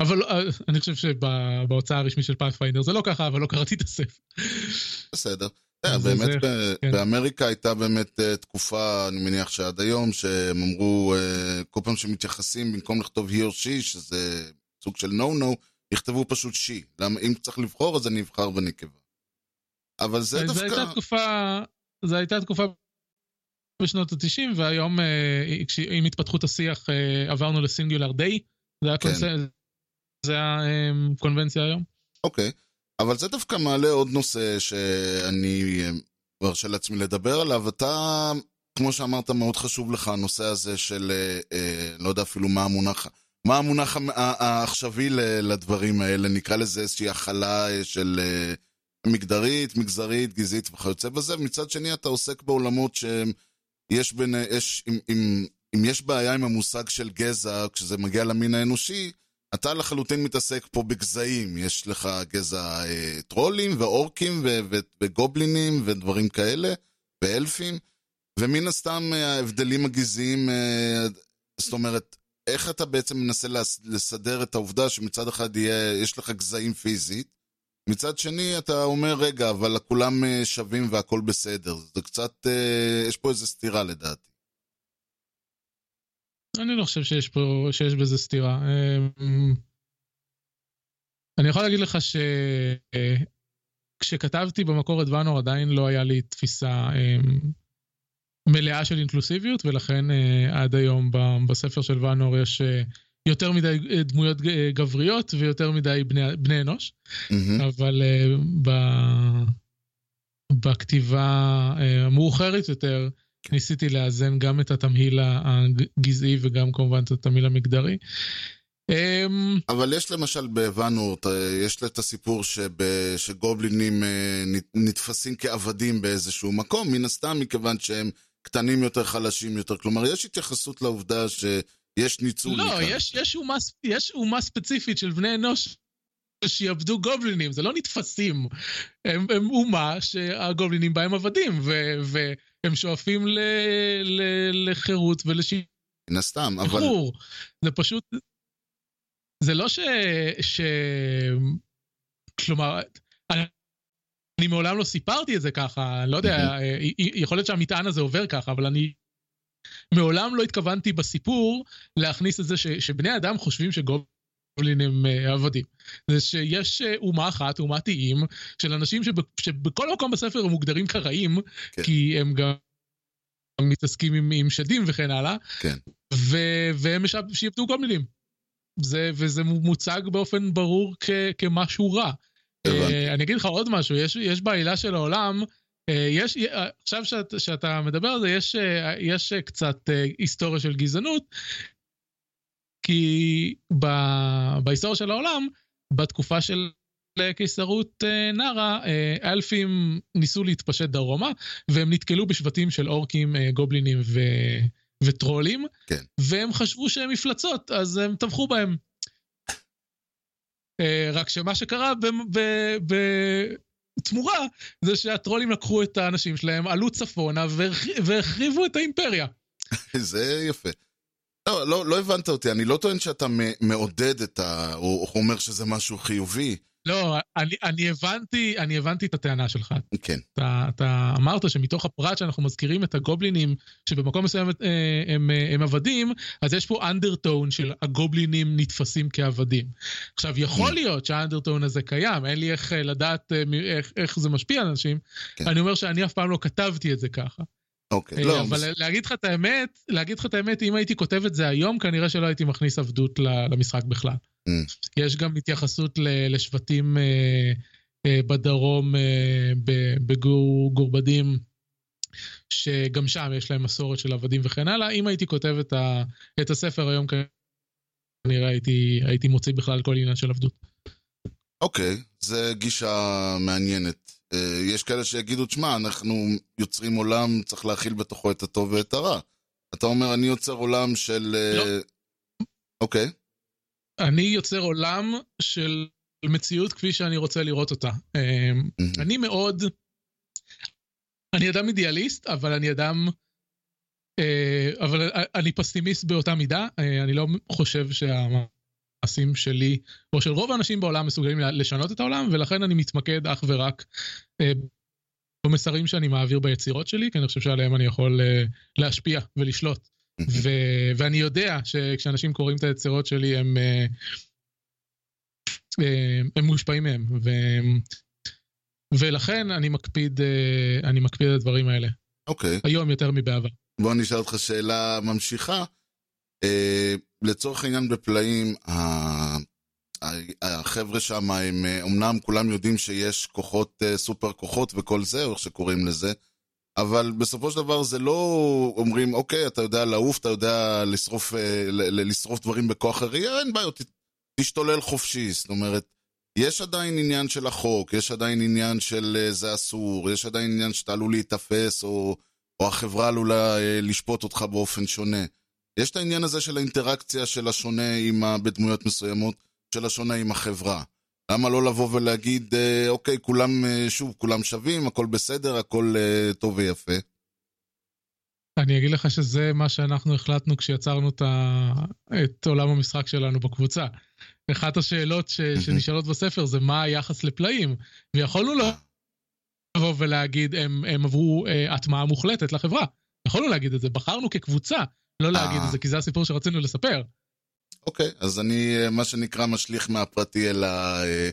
אבל אני חושב שבהוצאה הרשמית של פאת'פיינדר זה לא ככה, אבל לא קראתי את הספר. בסדר. כן, באמת כן. באמריקה הייתה באמת אה, תקופה, אני מניח שעד היום, שהם אמרו, אה, כל פעם שמתייחסים, במקום לכתוב he or she, שזה סוג של no no, יכתבו פשוט she. למה אם צריך לבחור, אז אני אבחר בנקבה. אבל זה דווקא... זו הייתה תקופה, זו הייתה תקופה בשנות ה-90, והיום אה, עם התפתחות השיח עברנו לסינגולר דיי, זה כן. הקונבנציה היום. אוקיי. אבל זה דווקא מעלה עוד נושא שאני מרשה לעצמי לדבר עליו. אתה כמו שאמרת, מאוד חשוב לך הנושא הזה של, אה, אה, לא יודע אפילו מה המונח, מה המונח העכשווי לדברים האלה, נקרא לזה איזושהי הכלה אה, של אה, מגדרית, מגזרית, גזעית וכיוצא בזה, ומצד שני אתה עוסק בעולמות שיש בין, יש, אם, אם, אם יש בעיה עם המושג של גזע, כשזה מגיע למין האנושי, אתה לחלוטין מתעסק פה בגזעים, יש לך גזע אה, טרולים ואורקים ו- ו- וגובלינים ודברים כאלה, ואלפים, ומן הסתם אה, ההבדלים הגזעיים, אה, זאת אומרת, איך אתה בעצם מנסה לס- לסדר את העובדה שמצד אחד יהיה, יש לך גזעים פיזית, מצד שני אתה אומר, רגע, אבל כולם אה, שווים והכל בסדר. זה קצת, אה, יש פה איזו סתירה לדעתי. אני לא חושב שיש פה, שיש בזה סתירה. אמ, אני יכול להגיד לך שכשכתבתי במקור את ואנור עדיין לא היה לי תפיסה אמ, מלאה של אינקלוסיביות, ולכן אה, עד היום בספר של ואנור יש אה, יותר מדי אה, דמויות גבריות ויותר מדי בני, בני אנוש. מהמם. אבל אה, ב- בכתיבה אה, המאוחרת יותר, ניסיתי לאזן גם את התמהיל הגזעי וגם כמובן את התמהיל המגדרי. אמ, אבל יש למשל בוואנורט, אה, יש את הסיפור שב, שגובלינים אה, נת- נתפסים כעבדים באיזשהו מקום, מן הסתם מכיוון שהם קטנים יותר, חלשים יותר. כלומר, יש התייחסות לעובדה שיש ניצול. לא, מכאן. יש, יש, אומה, יש אומה ספציפית של בני אנוש שיעבדו גובלינים, זה לא נתפסים. הם, הם אומה שהגובלינים בהם עבדים, ו, והם שואפים ל, ל, לחירות ולשחרור. מן הסתם, אבל... זה פשוט... זה לא ש... ש... כלומר, אני, אני מעולם לא סיפרתי את זה ככה, אני לא יודע, אה, יכול להיות שהמטען הזה עובר ככה, אבל אני מעולם לא התכוונתי בסיפור להכניס את זה ש, שבני אדם חושבים שגובלין הם אה, עבדים. זה שיש אה, אומה אחת, אומת איים, של אנשים שב, שבכל מקום בספר הם מוגדרים כרעים, כן. כי הם גם מתעסקים עם, עם שדים וכן הלאה, כן. ו, והם שיעבדו גובלינים. זה, וזה מוצג באופן ברור כ, כמשהו רע. אה, אני אגיד לך עוד משהו, יש, יש בעילה של העולם, אה, יש, אה, עכשיו שאת, שאתה מדבר על זה, יש, אה, יש קצת אה, היסטוריה של גזענות, כי ב, בהיסטוריה של העולם, בתקופה של קיסרות אה, נארה, אה, האלפים ניסו להתפשט דרומה, והם נתקלו בשבטים של אורקים, אה, גובלינים ו, וטרולים, כן. והם חשבו שהם מפלצות, אז הם טבחו בהם. אה, רק שמה שקרה ב- ב- בתמורה, זה שהטרולים לקחו את האנשים שלהם, עלו צפונה והחריבו את האימפריה. זה יפה. לא, לא, לא הבנת אותי, אני לא טוען שאתה מעודד את ה... או, או אומר שזה משהו חיובי. לא, אני, אני הבנתי, אני הבנתי את הטענה שלך. כן, אתה, אתה אמרת שמתוך הפרט שאנחנו מזכירים את הגובלינים, שבמקום מסוים אה, הם, אה, הם עבדים, אז יש פה אנדרטון של הגובלינים נתפסים כעבדים. עכשיו, יכול להיות שהאנדרטון הזה קיים, אין לי איך אה, לדעת איך, איך זה משפיע על אנשים. כן. אני אומר שאני אף פעם לא כתבתי את זה ככה. אוקיי. אה, לא, אבל להגיד לך את האמת, להגיד לך את האמת, אם הייתי כותב את זה היום, כנראה שלא הייתי מכניס עבדות למשחק בכלל. Mm. יש גם התייחסות לשבטים אה, אה, בדרום, אה, בגורבדים, שגם שם יש להם מסורת של עבדים וכן הלאה. אם הייתי כותב את, ה- את הספר היום, כנראה הייתי, הייתי מוציא בכלל כל עניין של עבדות. אוקיי, זה גישה מעניינת. אה, יש כאלה שיגידו, תשמע, אנחנו יוצרים עולם, צריך להכיל בתוכו את הטוב ואת הרע. אתה אומר, אני יוצר עולם של... אה, לא. אוקיי, אני יוצר עולם של מציאות כפי שאני רוצה לראות אותה. מהמם. אני מאוד... אני אדם אידיאליסט, אבל אני אדם... אה, אבל אני פסימיסט באותה מידה. אני לא חושב שהמעשים שלי, או של רוב האנשים בעולם, מסוגלים לשנות את העולם, ולכן אני מתמקד אך ורק אה, במסרים שאני מעביר ביצירות שלי, כי אני חושב שעליהם אני יכול אה, להשפיע ולשלוט. ו- ואני יודע שכשאנשים קוראים את היצירות שלי, הם, אה, אה, הם מושפעים מהם. ו- ולכן אני מקפיד, אה, אני מקפיד על הדברים האלה. אוקיי. היום יותר מבעבר. בוא נשאל אותך שאלה ממשיכה. אה, לצורך העניין בפלאים, החבר'ה שם הם, אה, אמנם כולם יודעים שיש כוחות, אה, סופר כוחות וכל זה, או איך שקוראים לזה, אבל בסופו של דבר זה לא אומרים, אוקיי, אתה יודע לעוף, אתה יודע לשרוף, לשרוף דברים בכוח הראייה, אין בעיות, תשתולל חופשי. זאת אומרת, יש עדיין עניין של החוק, יש עדיין עניין של זה אסור, יש עדיין עניין שאתה עלול להיתפס, או, או החברה עלולה לשפוט אותך באופן שונה. יש את העניין הזה של האינטראקציה של השונה עם ה... בדמויות מסוימות, של השונה עם החברה. למה לא לבוא ולהגיד, אה, אוקיי, כולם, אה, שוב, כולם שווים, הכל בסדר, הכל אה, טוב ויפה. אני אגיד לך שזה מה שאנחנו החלטנו כשיצרנו את, ה... את עולם המשחק שלנו בקבוצה. אחת השאלות ש... שנשאלות בספר זה מה היחס לפלאים, ויכולנו לא לבוא ולהגיד הם, הם עברו אה, הטמעה מוחלטת לחברה. יכולנו להגיד את זה, בחרנו כקבוצה לא להגיד אה. את זה, כי זה הסיפור שרצינו לספר. אוקיי, אז אני, אה, מה שנקרא, משליך מהפרטי אל ה... אה,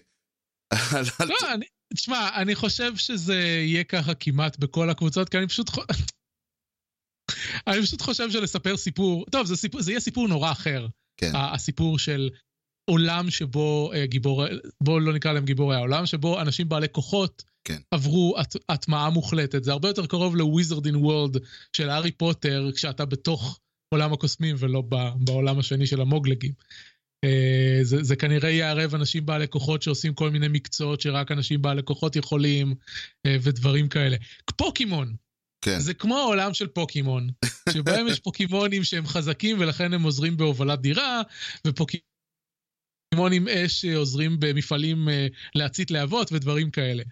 על- לא, אני, תשמע, אני חושב שזה יהיה ככה כמעט בכל הקבוצות, כי אני פשוט... אני פשוט חושב שלספר סיפור, טוב, זה, סיפור, זה יהיה סיפור נורא אחר. כן. ה- הסיפור של עולם שבו אה, גיבור, בואו לא נקרא להם גיבורי העולם, שבו אנשים בעלי כוחות כן. עברו הט- הטמעה מוחלטת. זה הרבה יותר קרוב לוויזרדין וורלד של הארי פוטר, כשאתה בתוך עולם הקוסמים ולא בעולם השני של המוגלגים. אה, זה, זה כנראה יערב אנשים בעלי כוחות שעושים כל מיני מקצועות שרק אנשים בעלי כוחות יכולים, אה, ודברים כאלה. פוקימון, כן. זה כמו העולם של פוקימון, שבהם יש פוקימונים שהם חזקים ולכן הם עוזרים בהובלת דירה, ופוקימונים אש שעוזרים במפעלים אה, להצית להבות ודברים כאלה.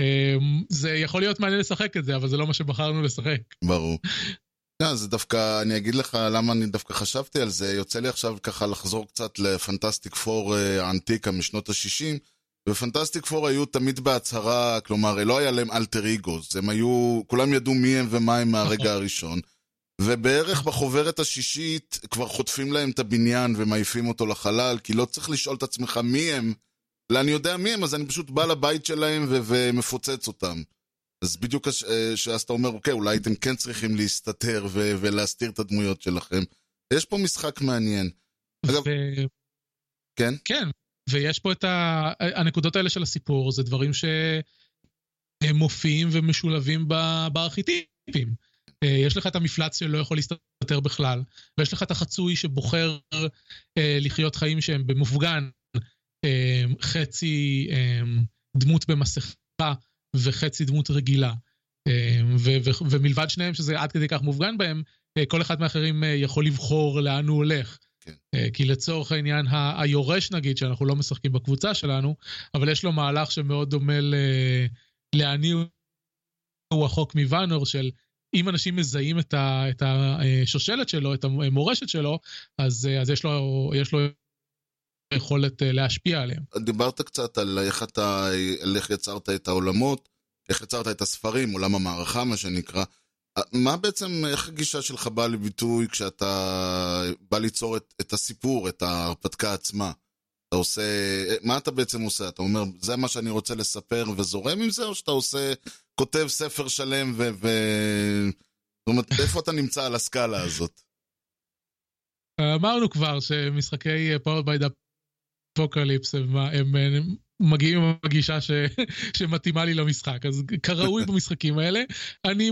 אה, זה יכול להיות מעניין לשחק את זה, אבל זה לא מה שבחרנו לשחק. ברור. לא, זה דווקא, אני אגיד לך למה אני דווקא חשבתי על זה, יוצא לי עכשיו ככה לחזור קצת לפנטסטיק פור אה, האנטיקה משנות ה-60, ופנטסטיק פור היו תמיד בהצהרה, כלומר, לא היה להם אלטר אגוז, הם היו, כולם ידעו מי הם ומה הם מהרגע הראשון, ובערך בחוברת השישית כבר חוטפים להם את הבניין ומעיפים אותו לחלל, כי לא צריך לשאול את עצמך מי הם, אלא אני יודע מי הם, אז אני פשוט בא לבית שלהם ו- ומפוצץ אותם. אז בדיוק הש- אה, שאז אתה אומר, אוקיי, אולי אתם כן צריכים להסתתר ו- ולהסתיר את הדמויות שלכם. יש פה משחק מעניין. אגב- ו... כן? כן, ויש פה את ה... הנקודות האלה של הסיפור, זה דברים שהם מופיעים ומשולבים בארכיטיפים. אה, יש לך את המפלץ שלא יכול להסתתר בכלל, ויש לך את החצוי שבוחר אה, לחיות חיים שהם במופגן, אה, חצי אה, דמות במסכה וחצי דמות רגילה. ו- ומלבד שניהם, שזה עד כדי כך מופגן בהם, אה, כל אחד מהאחרים אה, יכול לבחור לאן הוא הולך. אה, כי לצורך העניין, היורש נגיד, שאנחנו לא משחקים בקבוצה שלנו, אבל יש לו מהלך שמאוד דומה ל- לאני הוא החוק מוואנור של אם אנשים מזהים את, ה, את השושלת שלו, את המורשת שלו, אז, אז יש, לו, יש לו יכולת אה, להשפיע עליהם. דיברת קצת על איך אתה, על איך יצרת את העולמות, איך יצרת את הספרים, עולם המערכה, מה שנקרא. מה בעצם, איך הגישה שלך באה לביטוי כשאתה בא ליצור את, את הסיפור, את ההרפתקה עצמה? אתה עושה, מה אתה בעצם עושה? אתה אומר, זה מה שאני רוצה לספר וזורם עם זה, או שאתה עושה, כותב ספר שלם ו... ו... זאת אומרת, איפה אתה נמצא על הסקאלה הזאת? אמרנו כבר שמשחקי Powered by Apocalypse הם, הם, הם מגיעים עם הגישה ש, שמתאימה לי למשחק, אז כראוי במשחקים האלה, אני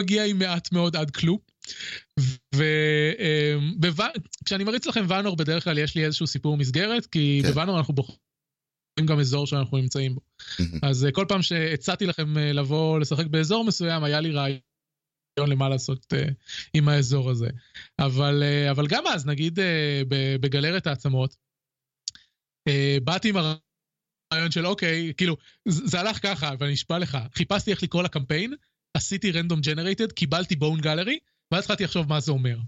מגיע עם מעט מאוד עד כלום. וכשאני מריץ לכם ואנור בדרך כלל יש לי איזשהו סיפור מסגרת, כי כן. בוואנור אנחנו בוחרים גם אזור שאנחנו נמצאים בו. אז אה, כל פעם שהצעתי לכם אה, לבוא לשחק באזור מסוים, היה לי רעיון למה לעשות uh, עם האזור הזה. אבל, uh, אבל גם אז, נגיד uh, בגלרת העצמות, באתי עם הרעיון של אוקיי, כאילו, זה, הלך ככה, ואני אשבע לך, חיפשתי איך לקרוא לקמפיין, עשיתי רנדום ג'נרייטד, קיבלתי בון גלרי, ואז התחלתי לחשוב מה זה אומר.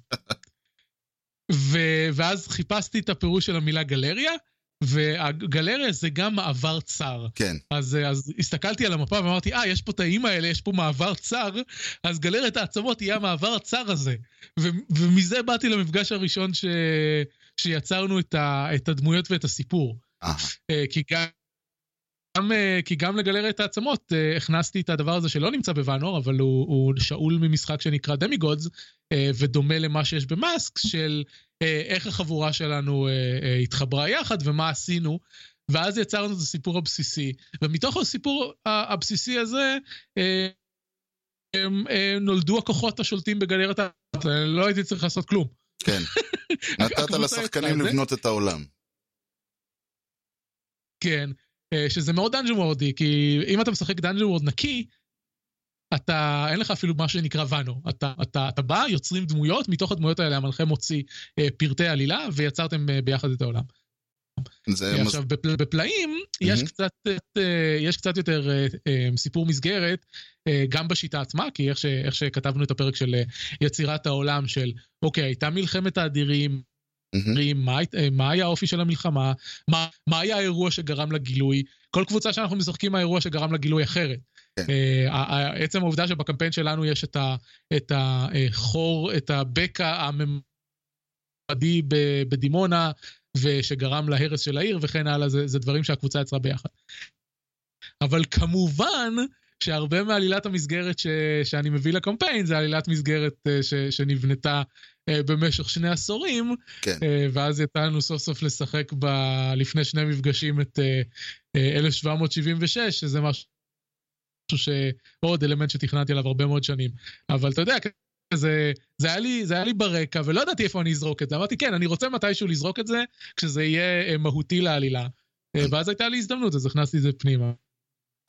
ו- ואז חיפשתי את הפירוש של המילה גלריה, והגלריה זה גם מעבר צר. כן. אז, אז הסתכלתי על המפה ואמרתי, אה, יש פה את האיים האלה, יש פה מעבר צר, אז גלריית העצמות יהיה המעבר הצר הזה. ו- ומזה באתי למפגש הראשון ש- שיצרנו את, ה- את הדמויות ואת הסיפור. אה, אה, כי גם... גם, אה, כי גם לגלריית העצמות הכנסתי את הדבר הזה שלא נמצא בוואנור, אבל הוא, הוא שאול ממשחק שנקרא דמיגודס, ודומה למה שיש במאסק, של איך החבורה שלנו התחברה יחד ומה עשינו, ואז יצרנו את הסיפור הבסיסי, ומתוך הסיפור הבסיסי הזה, אה, נולדו הכוחות השולטים בגלרת ה... לא הייתי צריך לעשות כלום. כן. נתת לשחקנים. לבנות את העולם. כן, אה, שזה מאוד דאנג'ן וורדי, כי אם אתה משחק Dungeon World נקי, אתה, אין לך אפילו מה שנקרא ואנו. אתה, אתה, אתה בא, יוצרים דמויות, מתוך הדמויות האלה המנחה מוציא אה, פרטי עלילה, ויצרתם אה, ביחד את העולם. זה מז- עכשיו, בפל, בפלאים יש מהמם. קצת, אה, יש קצת יותר אה, אה, סיפור מסגרת, אה, גם בשיטה עצמה, כי איך, ש, איך שכתבנו את הפרק של אה, יצירת העולם של, אוקיי, הייתה מלחמת האדירים. אומרים, מה, אה, מה היה האופי של המלחמה, מה, מה היה האירוע שגרם לגילוי. כל קבוצה שאנחנו משחקים האירוע שגרם לגילוי אחרת. כן. אה, עצם העובדה שבקמפיין שלנו יש את, ה, את החור, את הבקע הממדי ב- בדימונה, ושגרם להרס של העיר וכן הלאה, זה, זה דברים שהקבוצה יצרה ביחד. אבל כמובן שהרבה מעלילת המסגרת ש, שאני מביא לקמפיין זה עלילת מסגרת אה, ש, שנבנתה אה, במשך שני עשורים, כן. אה, ואז יצא לנו סוף סוף לשחק ב... לפני שני מפגשים את אה, אה, 1776, שזה משהו שעוד אלמנט שתכננתי עליו הרבה מאוד שנים. אבל אתה יודע, זה, זה, היה לי, זה היה לי ברקע, ולא ידעתי איפה אני אזרוק את זה. אמרתי, כן, אני רוצה מתישהו לזרוק את זה, כשזה יהיה אה, מהותי לעלילה. אה, ואז הייתה לי הזדמנות, אז הכנסתי את זה פנימה.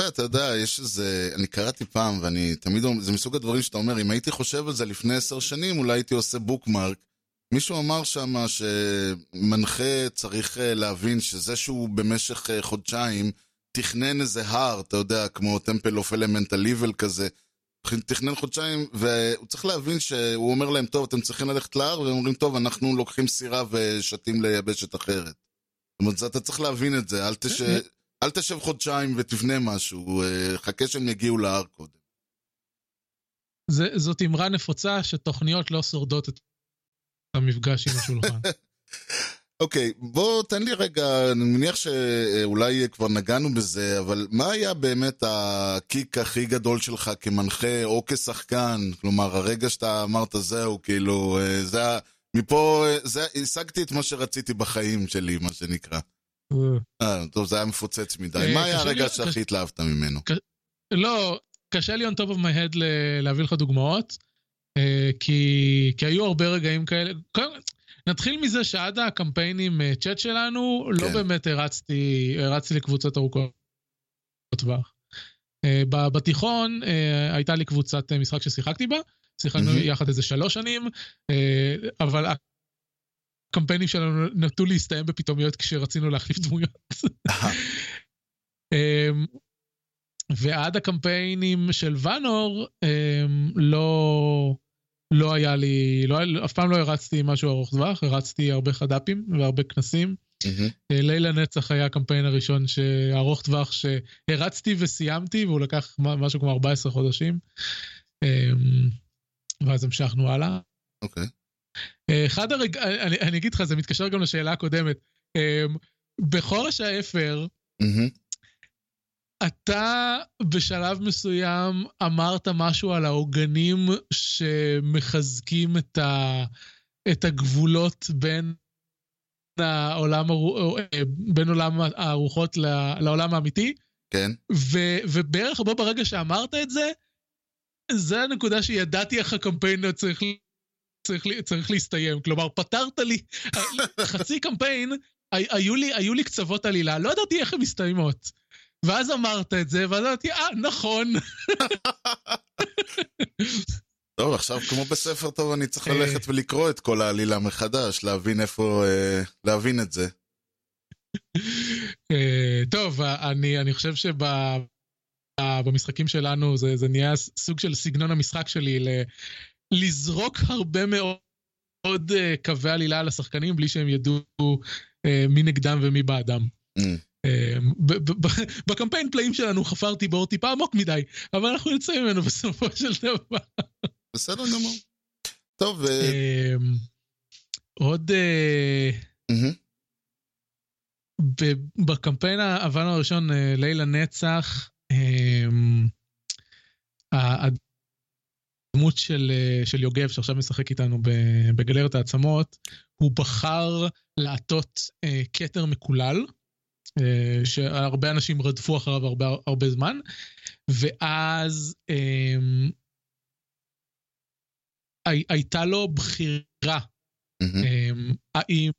אתה יודע, יש איזה, אני קראתי פעם, ואני תמיד אומר, זה מסוג הדברים שאתה אומר, אם הייתי חושב על זה לפני עשר שנים, אולי הייתי עושה בוקמרק. מישהו אמר שם שמנחה צריך אה, להבין שזה שהוא במשך אה, חודשיים תכנן איזה הר, אתה יודע, כמו טמפל אוף אלמנטל ליבל כזה, תכנן חודשיים, והוא צריך להבין שהוא אומר להם, טוב, אתם צריכים ללכת להר, והם אומרים, טוב, אנחנו לוקחים סירה ושתים ליבשת אחרת. זאת אומרת, אתה צריך להבין את זה, אל תש... אל תשב חודשיים ותבנה משהו, אה, חכה שהם יגיעו להר קודם. זה, זאת אמרה נפוצה שתוכניות לא שורדות את המפגש עם השולחן. אוקיי, בוא תן לי רגע, אני מניח שאולי כבר נגענו בזה, אבל מה היה באמת הקיק הכי גדול שלך כמנחה או כשחקן? כלומר, הרגע שאתה אמרת זהו, כאילו, אה, זה. מפה, אה, זה, השגתי את מה שרציתי בחיים שלי, מה שנקרא. אה, טוב, זה היה מפוצץ מדי. אה, מה היה הרגע שהכי התלהבת ממנו? לא, קשה לי on top of my head להביא לך דוגמאות, אה, כי, כי היו הרבה רגעים כאלה. נתחיל מזה שעד הקמפיינים אה, צ'אט שלנו, לא כן. באמת הרצתי, הרצתי לקבוצות ארוכות טווח. אה, בתיכון אה, הייתה לי קבוצת משחק ששיחקתי בה, שיחקנו מהמם. יחד איזה שלוש שנים, אבל הקמפיינים שלנו נטו להסתיים בפתאומיות כשרצינו להחליף דמויות. ועד הקמפיינים של ואנור, לא, לא היה לי, לא, אף פעם לא הרצתי משהו ארוך טווח, הרצתי הרבה חד"פים והרבה כנסים. מהמם. אה, ליל הנצח היה הקמפיין הראשון ארוך טווח שהרצתי וסיימתי, והוא לקח משהו כמו 14 חודשים. אמ, ואז המשכנו הלאה. אוקיי. אה, אחד הרג... אני, אני אגיד לך, זה מתקשר גם לשאלה הקודמת. אמ, בחורש האפר, מהמם. אתה בשלב מסוים אמרת משהו על העוגנים שמחזקים את, ה, את הגבולות בין העולם, בין עולם הארוחות ל- לעולם האמיתי, כן. ו, ובערך בו ברגע שאמרת את זה, זה הנקודה שידעתי איך הקמפיין צריך, צריך, צריך להסתיים. כלומר, פתרת לי, חצי קמפיין, הי- היו לי, היו לי קצוות עלילה, לא ידעתי איך הן מסתיימות. ואז אמרת את זה, ואז אמרתי, אה, נכון. טוב, עכשיו כמו בספר טוב אני צריך אה. ללכת ולקרוא את כל העלילה מחדש, להבין איפה, אה, להבין את זה. אה, טוב, אני, אני חושב שבמשחקים שלנו זה, זה נהיה סוג של סגנון המשחק שלי, ל, לזרוק הרבה מאוד קווי עלילה על השחקנים בלי שהם ידעו מי נגדם ומי בעדם. Mm. ב- בקמפיין פלאים שלנו חפרתי בור טיפה עמוק מדי, אבל אנחנו יוצאים ממנו בסופו של דבר. בסדר גמור. טוב, אה, אה, עוד... אה, בקמפיין האבנו הראשון, אה, ליל הנצח, אמ, הדמות של, של יוגב, שעכשיו משחק איתנו בגלרת העצמות, הוא בחר לעטות כתר מקולל, שהרבה אנשים רדפו אחריו הרבה, הרבה זמן, ואז אמ, הי- הייתה לו בחירה. אמ, האם,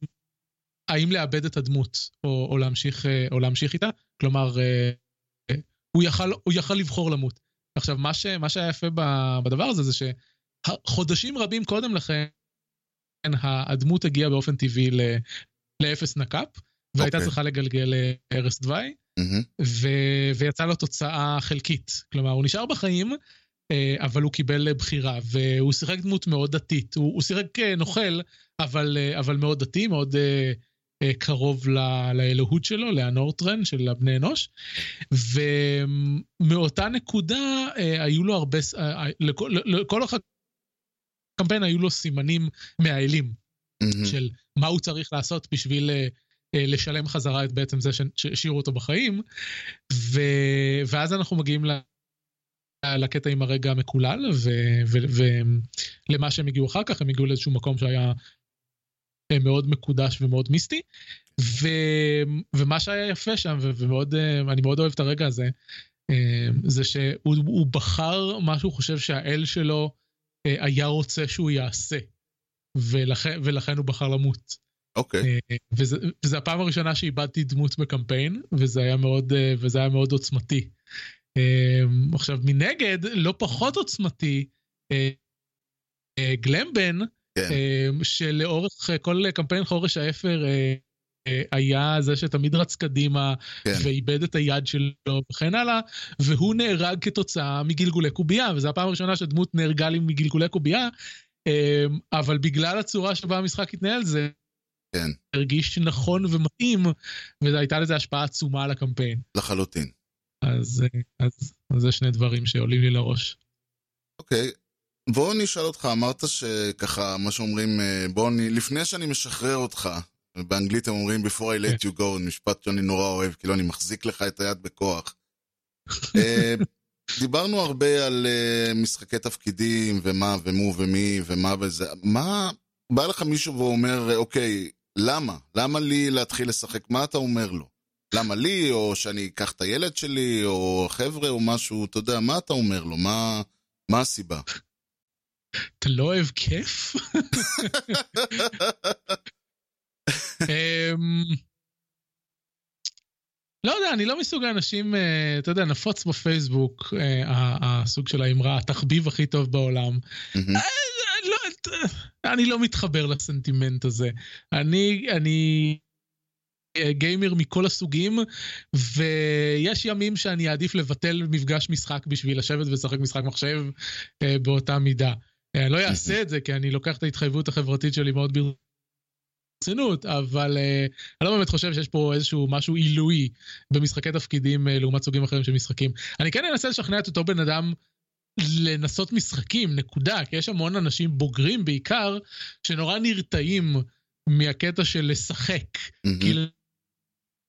האם לאבד את הדמות או, או, להמשיך, אה, או להמשיך איתה. כלומר, אה, אה, הוא יכל, הוא יכל לבחור למות. עכשיו, מה, ש, מה שהיה יפה בדבר הזה זה שחודשים רבים קודם לכן, הדמות הגיעה באופן טבעי לאפס נקאפ, והייתה אוקיי. צריכה לגלגל אה, ערש דווי, ויצאה לו תוצאה חלקית. כלומר, הוא נשאר בחיים, אה, אבל הוא קיבל אה, בחירה, והוא שיחק דמות מאוד דתית. הוא, הוא שיחק נוכל, אבל, אבל מאוד דתי, מאוד אה, קרוב ל- לאלוהות שלו, לאנורטרן של הבני אנוש. ומאותה נקודה אה, היו לו הרבה, אה, לכל, לכל הקמפיין היו לו סימנים מהאלים. מהמם. של מה הוא צריך לעשות בשביל אה, לשלם חזרה את בעצם זה שהשאירו אותו בחיים. ו... ואז אנחנו מגיעים ל... לקטע עם הרגע המקולל, ולמה ו... שהם הגיעו אחר כך, הם הגיעו לאיזשהו מקום שהיה אה, מאוד מקודש ומאוד מיסטי. ו... ומה שהיה יפה שם, ו... ומאוד, אה, אני מאוד אוהב את הרגע הזה, אה, זה שהוא הוא בחר מה שהוא חושב שהאל שלו אה, היה רוצה שהוא יעשה. ולכן, ולכן הוא בחר למות. אוקיי. אה, וזה, וזה הפעם הראשונה שאיבדתי דמות בקמפיין, וזה היה מאוד, אה, וזה היה מאוד עוצמתי. אה, עכשיו, מנגד, לא פחות עוצמתי, גלמבן, כן. שלאורך כל קמפיין חורש האפר היה זה שתמיד רץ קדימה, כן. ואיבד את היד שלו וכן הלאה, והוא נהרג כתוצאה מגלגולי קובייה, וזו הפעם הראשונה שדמות נהרגה לי מגלגולי קובייה, אבל בגלל הצורה שבה המשחק התנהל זה כן. הרגיש נכון ומתאים, והייתה לזה השפעה עצומה על הקמפיין. לחלוטין. אז, אה, אז, אז זה שני דברים שעולים לי לראש. אוקיי. בוא נשאל אותך, אמרת שככה, מה שאומרים, אה, בוא, נ... לפני שאני משחרר אותך, באנגלית הם אומרים before I let you go, משפט שאני נורא אוהב, כאילו אני מחזיק לך את היד בכוח. אה, דיברנו הרבה על אה, משחקי תפקידים, ומה, ומו, ומי, ומה וזה. מה, בא לך מישהו ואומר, אוקיי, למה? למה לי להתחיל לשחק? מה אתה אומר לו? למה לי, או שאני אקח את הילד שלי, או חבר'ה, או משהו, אתה יודע, מה אתה אומר לו? מה, מה הסיבה? אתה לא אוהב כיף? אמ, לא יודע, אני לא מסוג האנשים, אה, אתה יודע, נפוץ בפייסבוק, אה, הסוג של האמרה, התחביב הכי טוב בעולם. אה, אני לא מתחבר לסנטימנט הזה. אני, אני אה, גיימר מכל הסוגים, ויש ימים שאני אעדיף לבטל מפגש משחק בשביל לשבת ולשחק משחק מחשב אה, באותה מידה. אני לא אעשה את זה, כי אני לוקח את ההתחייבות החברתית שלי מאוד ברצינות, אבל אני לא באמת חושב שיש פה איזשהו משהו עילוי במשחקי תפקידים לעומת סוגים אחרים של משחקים. אני כן אנסה לשכנע את אותו בן אדם לנסות משחקים, נקודה, כי יש המון אנשים בוגרים בעיקר, שנורא נרתעים מהקטע של לשחק. מהמם. כי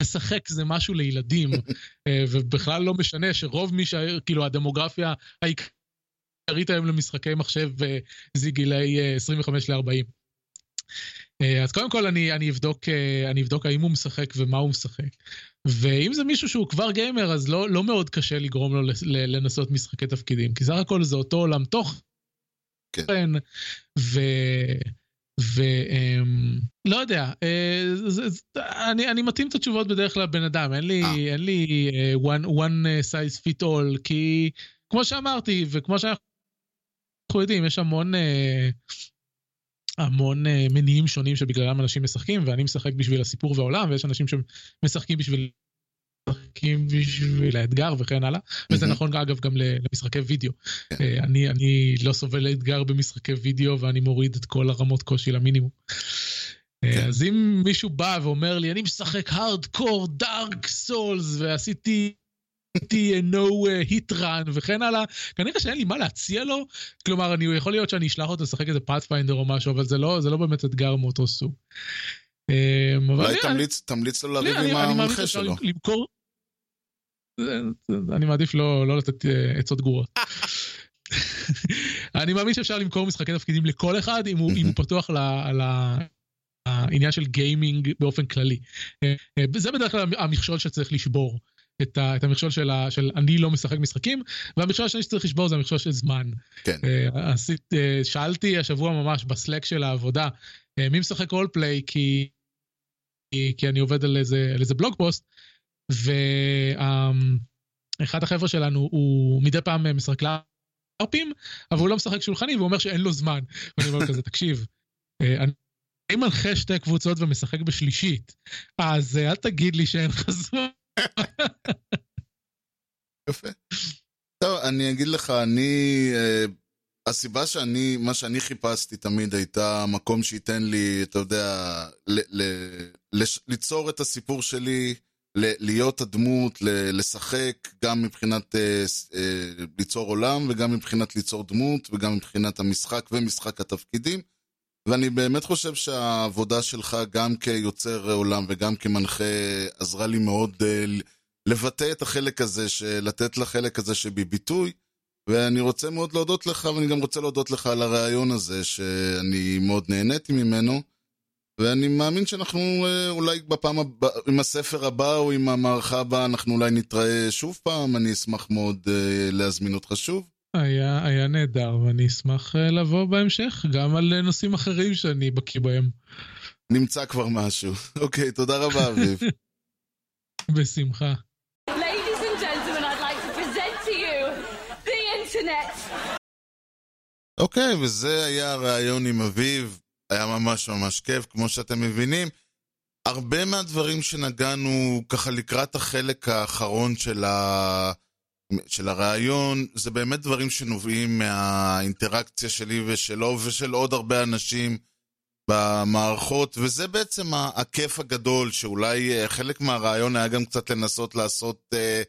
לשחק זה משהו לילדים, אה, ובכלל לא משנה שרוב מי ש... כאילו הדמוגרפיה העיקרית היום למשחקי מחשב אה, זה גילאי אה, 25 ל-40. אז קודם כל אני, אני, אבדוק, אה, אני אבדוק האם הוא משחק ומה הוא משחק. ואם זה מישהו שהוא כבר גיימר, אז לא, לא מאוד קשה לגרום לו לנסות משחקי תפקידים, כי סך הכל זה אותו עולם כן. תוכן, ו... ו... אמ, לא יודע, אה, זה- זה- אני, אני מתאים את התשובות בדרך כלל לבן אדם, אין לי, אה. אין לי אה, one, one אה, size fit all, כי כמו שאמרתי, וכמו שאנחנו יודעים, יש המון... אה, המון אה, מניעים שונים שבגללם אנשים משחקים, ואני משחק בשביל הסיפור והעולם, ויש אנשים שמשחקים בשביל... משחקים בשביל האתגר וכן הלאה, וזה מהמם. נכון אגב גם למשחקי וידאו. כן. אה, אני, אני לא סובל אתגר במשחקי וידאו ואני מוריד את כל הרמות קושי למינימום. אה, כן. אז אם מישהו בא ואומר לי, אני משחק הארדקור דארק סולס ועשיתי עשיתי, no אה, hit run וכן הלאה, כנראה שאין לי מה להציע לו. כלומר, אני יכול להיות שאני אשלח אותו לשחק איזה פאת'פיינדר או משהו, אבל זה לא, זה לא באמת אתגר מאותו סוג. אבל אולי אני- תמליץ, תמליץ לו לריב אני- עם שאפשר שלו. אני מעדיף לא, לא לתת אה, עצות גרועות. אני מאמין שאפשר למכור משחקי תפקידים לכל אחד אם הוא, פתוח העניין של גיימינג באופן כללי. אה, אה, זה בדרך כלל המכשול שצריך לשבור. את, ה, את המכשול של, ה, של אני לא משחק משחקים, והמכשול השני שצריך לשבור זה המכשול של זמן. כן. אה, עשית, אה, שאלתי השבוע ממש בסלק של העבודה, אה, מי משחק רולפליי כי, כי, כי אני עובד על איזה, על איזה בלוג פוסט, ואחד החבר'ה שלנו הוא מדי פעם משחק לארפים, אבל הוא לא משחק שולחני והוא אומר שאין לו זמן. ואני אומר כזה, תקשיב, אני אני מנחה שתי קבוצות ומשחק בשלישית, אז אל תגיד לי שאין לך זמן. יפה. טוב, אני אגיד לך, אני... אה, הסיבה שאני, מה שאני חיפשתי תמיד הייתה מקום שייתן לי, אתה יודע, ל, ל, לש, ליצור את הסיפור שלי, ל, להיות הדמות, ל, לשחק, גם מבחינת אה, אה, ליצור עולם, וגם מבחינת ליצור דמות, וגם מבחינת המשחק ומשחק התפקידים. ואני באמת חושב שהעבודה שלך, גם כיוצר עולם וגם כמנחה, עזרה לי מאוד אה, לבטא את החלק הזה, לתת לחלק הזה שבי ביטוי. ואני רוצה מאוד להודות לך, ואני גם רוצה להודות לך על הרעיון הזה, שאני מאוד נהניתי ממנו. ואני מאמין שאנחנו אה, אולי בפעם הבאה, עם הספר הבא או עם המערכה הבאה, אנחנו אולי נתראה שוב פעם, אני אשמח מאוד אה, להזמין אותך שוב. היה, היה נהדר, ואני אשמח אה, לבוא בהמשך, גם על נושאים אחרים שאני בקיא בהם. נמצא כבר משהו. אוקיי, תודה רבה, אביב. בשמחה. אוקיי, וזה היה הרעיון עם אביב. היה ממש ממש כיף, כמו שאתם מבינים. הרבה מהדברים שנגענו ככה לקראת החלק האחרון של, ה... של הרעיון, זה באמת דברים שנובעים מהאינטראקציה שלי ושלו ושל עוד הרבה אנשים במערכות, וזה בעצם הכיף הגדול, שאולי אה, חלק מהרעיון היה גם קצת לנסות לעשות אה,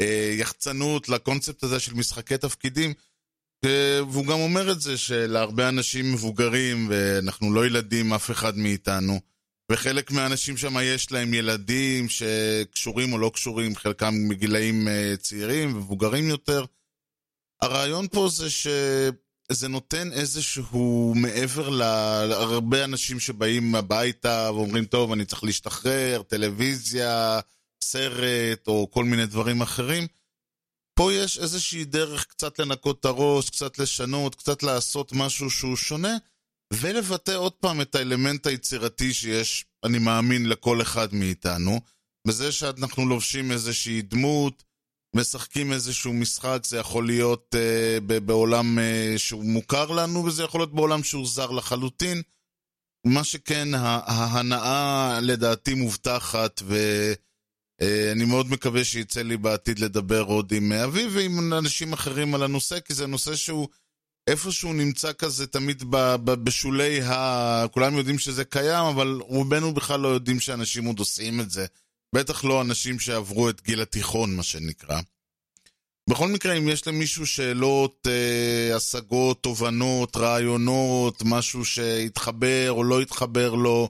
אה, יחצנות לקונספט הזה של משחקי תפקידים. והוא גם אומר את זה שלהרבה אנשים מבוגרים, ואנחנו לא ילדים, אף אחד מאיתנו, וחלק מהאנשים שם יש להם ילדים שקשורים או לא קשורים, חלקם מגילאים אה, צעירים ומבוגרים יותר. הרעיון פה זה שזה נותן איזשהו, מעבר להרבה אנשים שבאים הביתה ואומרים, טוב, אני צריך להשתחרר, טלוויזיה, סרט או כל מיני דברים אחרים. פה יש איזושהי דרך קצת לנקות את הראש, קצת לשנות, קצת לעשות משהו שהוא שונה, ולבטא עוד פעם את האלמנט היצירתי שיש, אני מאמין, לכל אחד מאיתנו. בזה שאנחנו לובשים איזושהי דמות, משחקים איזשהו משחק, זה יכול להיות אה, בעולם אה, שהוא מוכר לנו, וזה יכול להיות בעולם שהוא זר לחלוטין. מה שכן, ההנאה לדעתי מובטחת, ו... אה, מאוד מקווה שיצא לי בעתיד לדבר עוד עם אביב ועם אנשים אחרים על הנושא, כי זה נושא שהוא איפשהו נמצא כזה תמיד בשולי ה... כולם יודעים שזה קיים, אבל רובנו בכלל לא יודעים שאנשים עוד עושים את זה. בטח לא אנשים שעברו את גיל התיכון, מה שנקרא. בכל מקרה, אם יש למישהו שאלות, אה, השגות, תובנות, רעיונות, משהו שהתחבר או לא התחבר לו,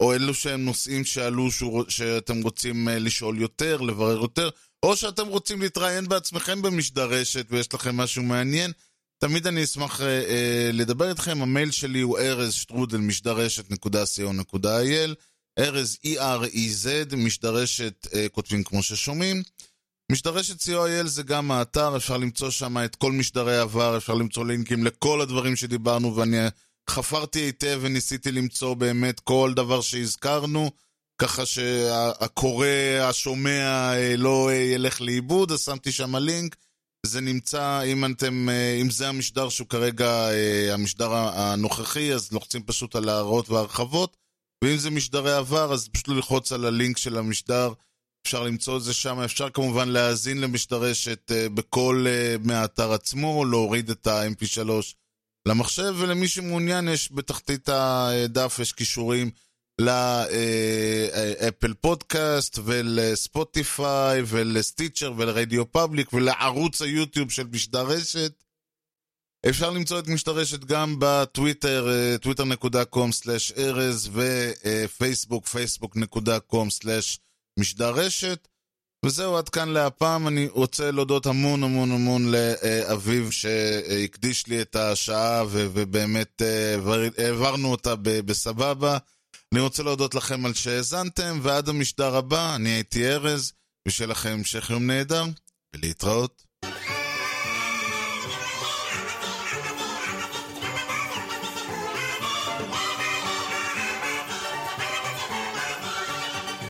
או אלו שהם נושאים שעלו שאתם רוצים אה, לשאול יותר, לברר יותר, או שאתם רוצים להתראיין בעצמכם במשדרשת ויש לכם משהו מעניין, תמיד אני אשמח אה, אה, לדבר איתכם. המייל שלי הוא ארז שטרודל משדרשת.co.il ארז E-R-E-Z, משדרשת אה, כותבים כמו ששומעים. משדרשת co.il זה גם האתר, אפשר למצוא שם את כל משדרי העבר, אפשר למצוא לינקים לכל הדברים שדיברנו ואני... חפרתי היטב וניסיתי למצוא באמת כל דבר שהזכרנו, ככה שהקורא, השומע, אה, לא אה, ילך לאיבוד, אז שמתי שם לינק. זה נמצא, אם אתם, אה, אם זה המשדר שהוא כרגע המשדר הנוכחי, אז לוחצים פשוט על ההערות וההרחבות, ואם זה משדרי עבר, אז פשוט ללחוץ על הלינק של המשדר, אפשר למצוא את זה שם, אפשר כמובן להאזין למשדרשת בכל, מהאתר עצמו, להוריד את ה-mp3 למחשב, ולמי שמעוניין יש בתחתית הדף, יש קישורים לאפל פודקאסט ולספוטיפיי ולסטיצ'ר ולרדיו פאבליק ולערוץ היוטיוב של משדר רשת. אפשר למצוא את משדר רשת גם בטוויטר, twitter.com/ארז ופייסבוק, facebook.com/משדר רשת. וזהו, עד כאן להפעם. אני רוצה להודות המון המון המון לאביב שהקדיש לי את השעה ובאמת אה, העברנו אותה בסבבה. אני רוצה להודות לכם על שהאזנתם, ועד המשדר הבא, אני הייתי ארז. ושיהיה לכם המשך יום נהדר, ולהתראות.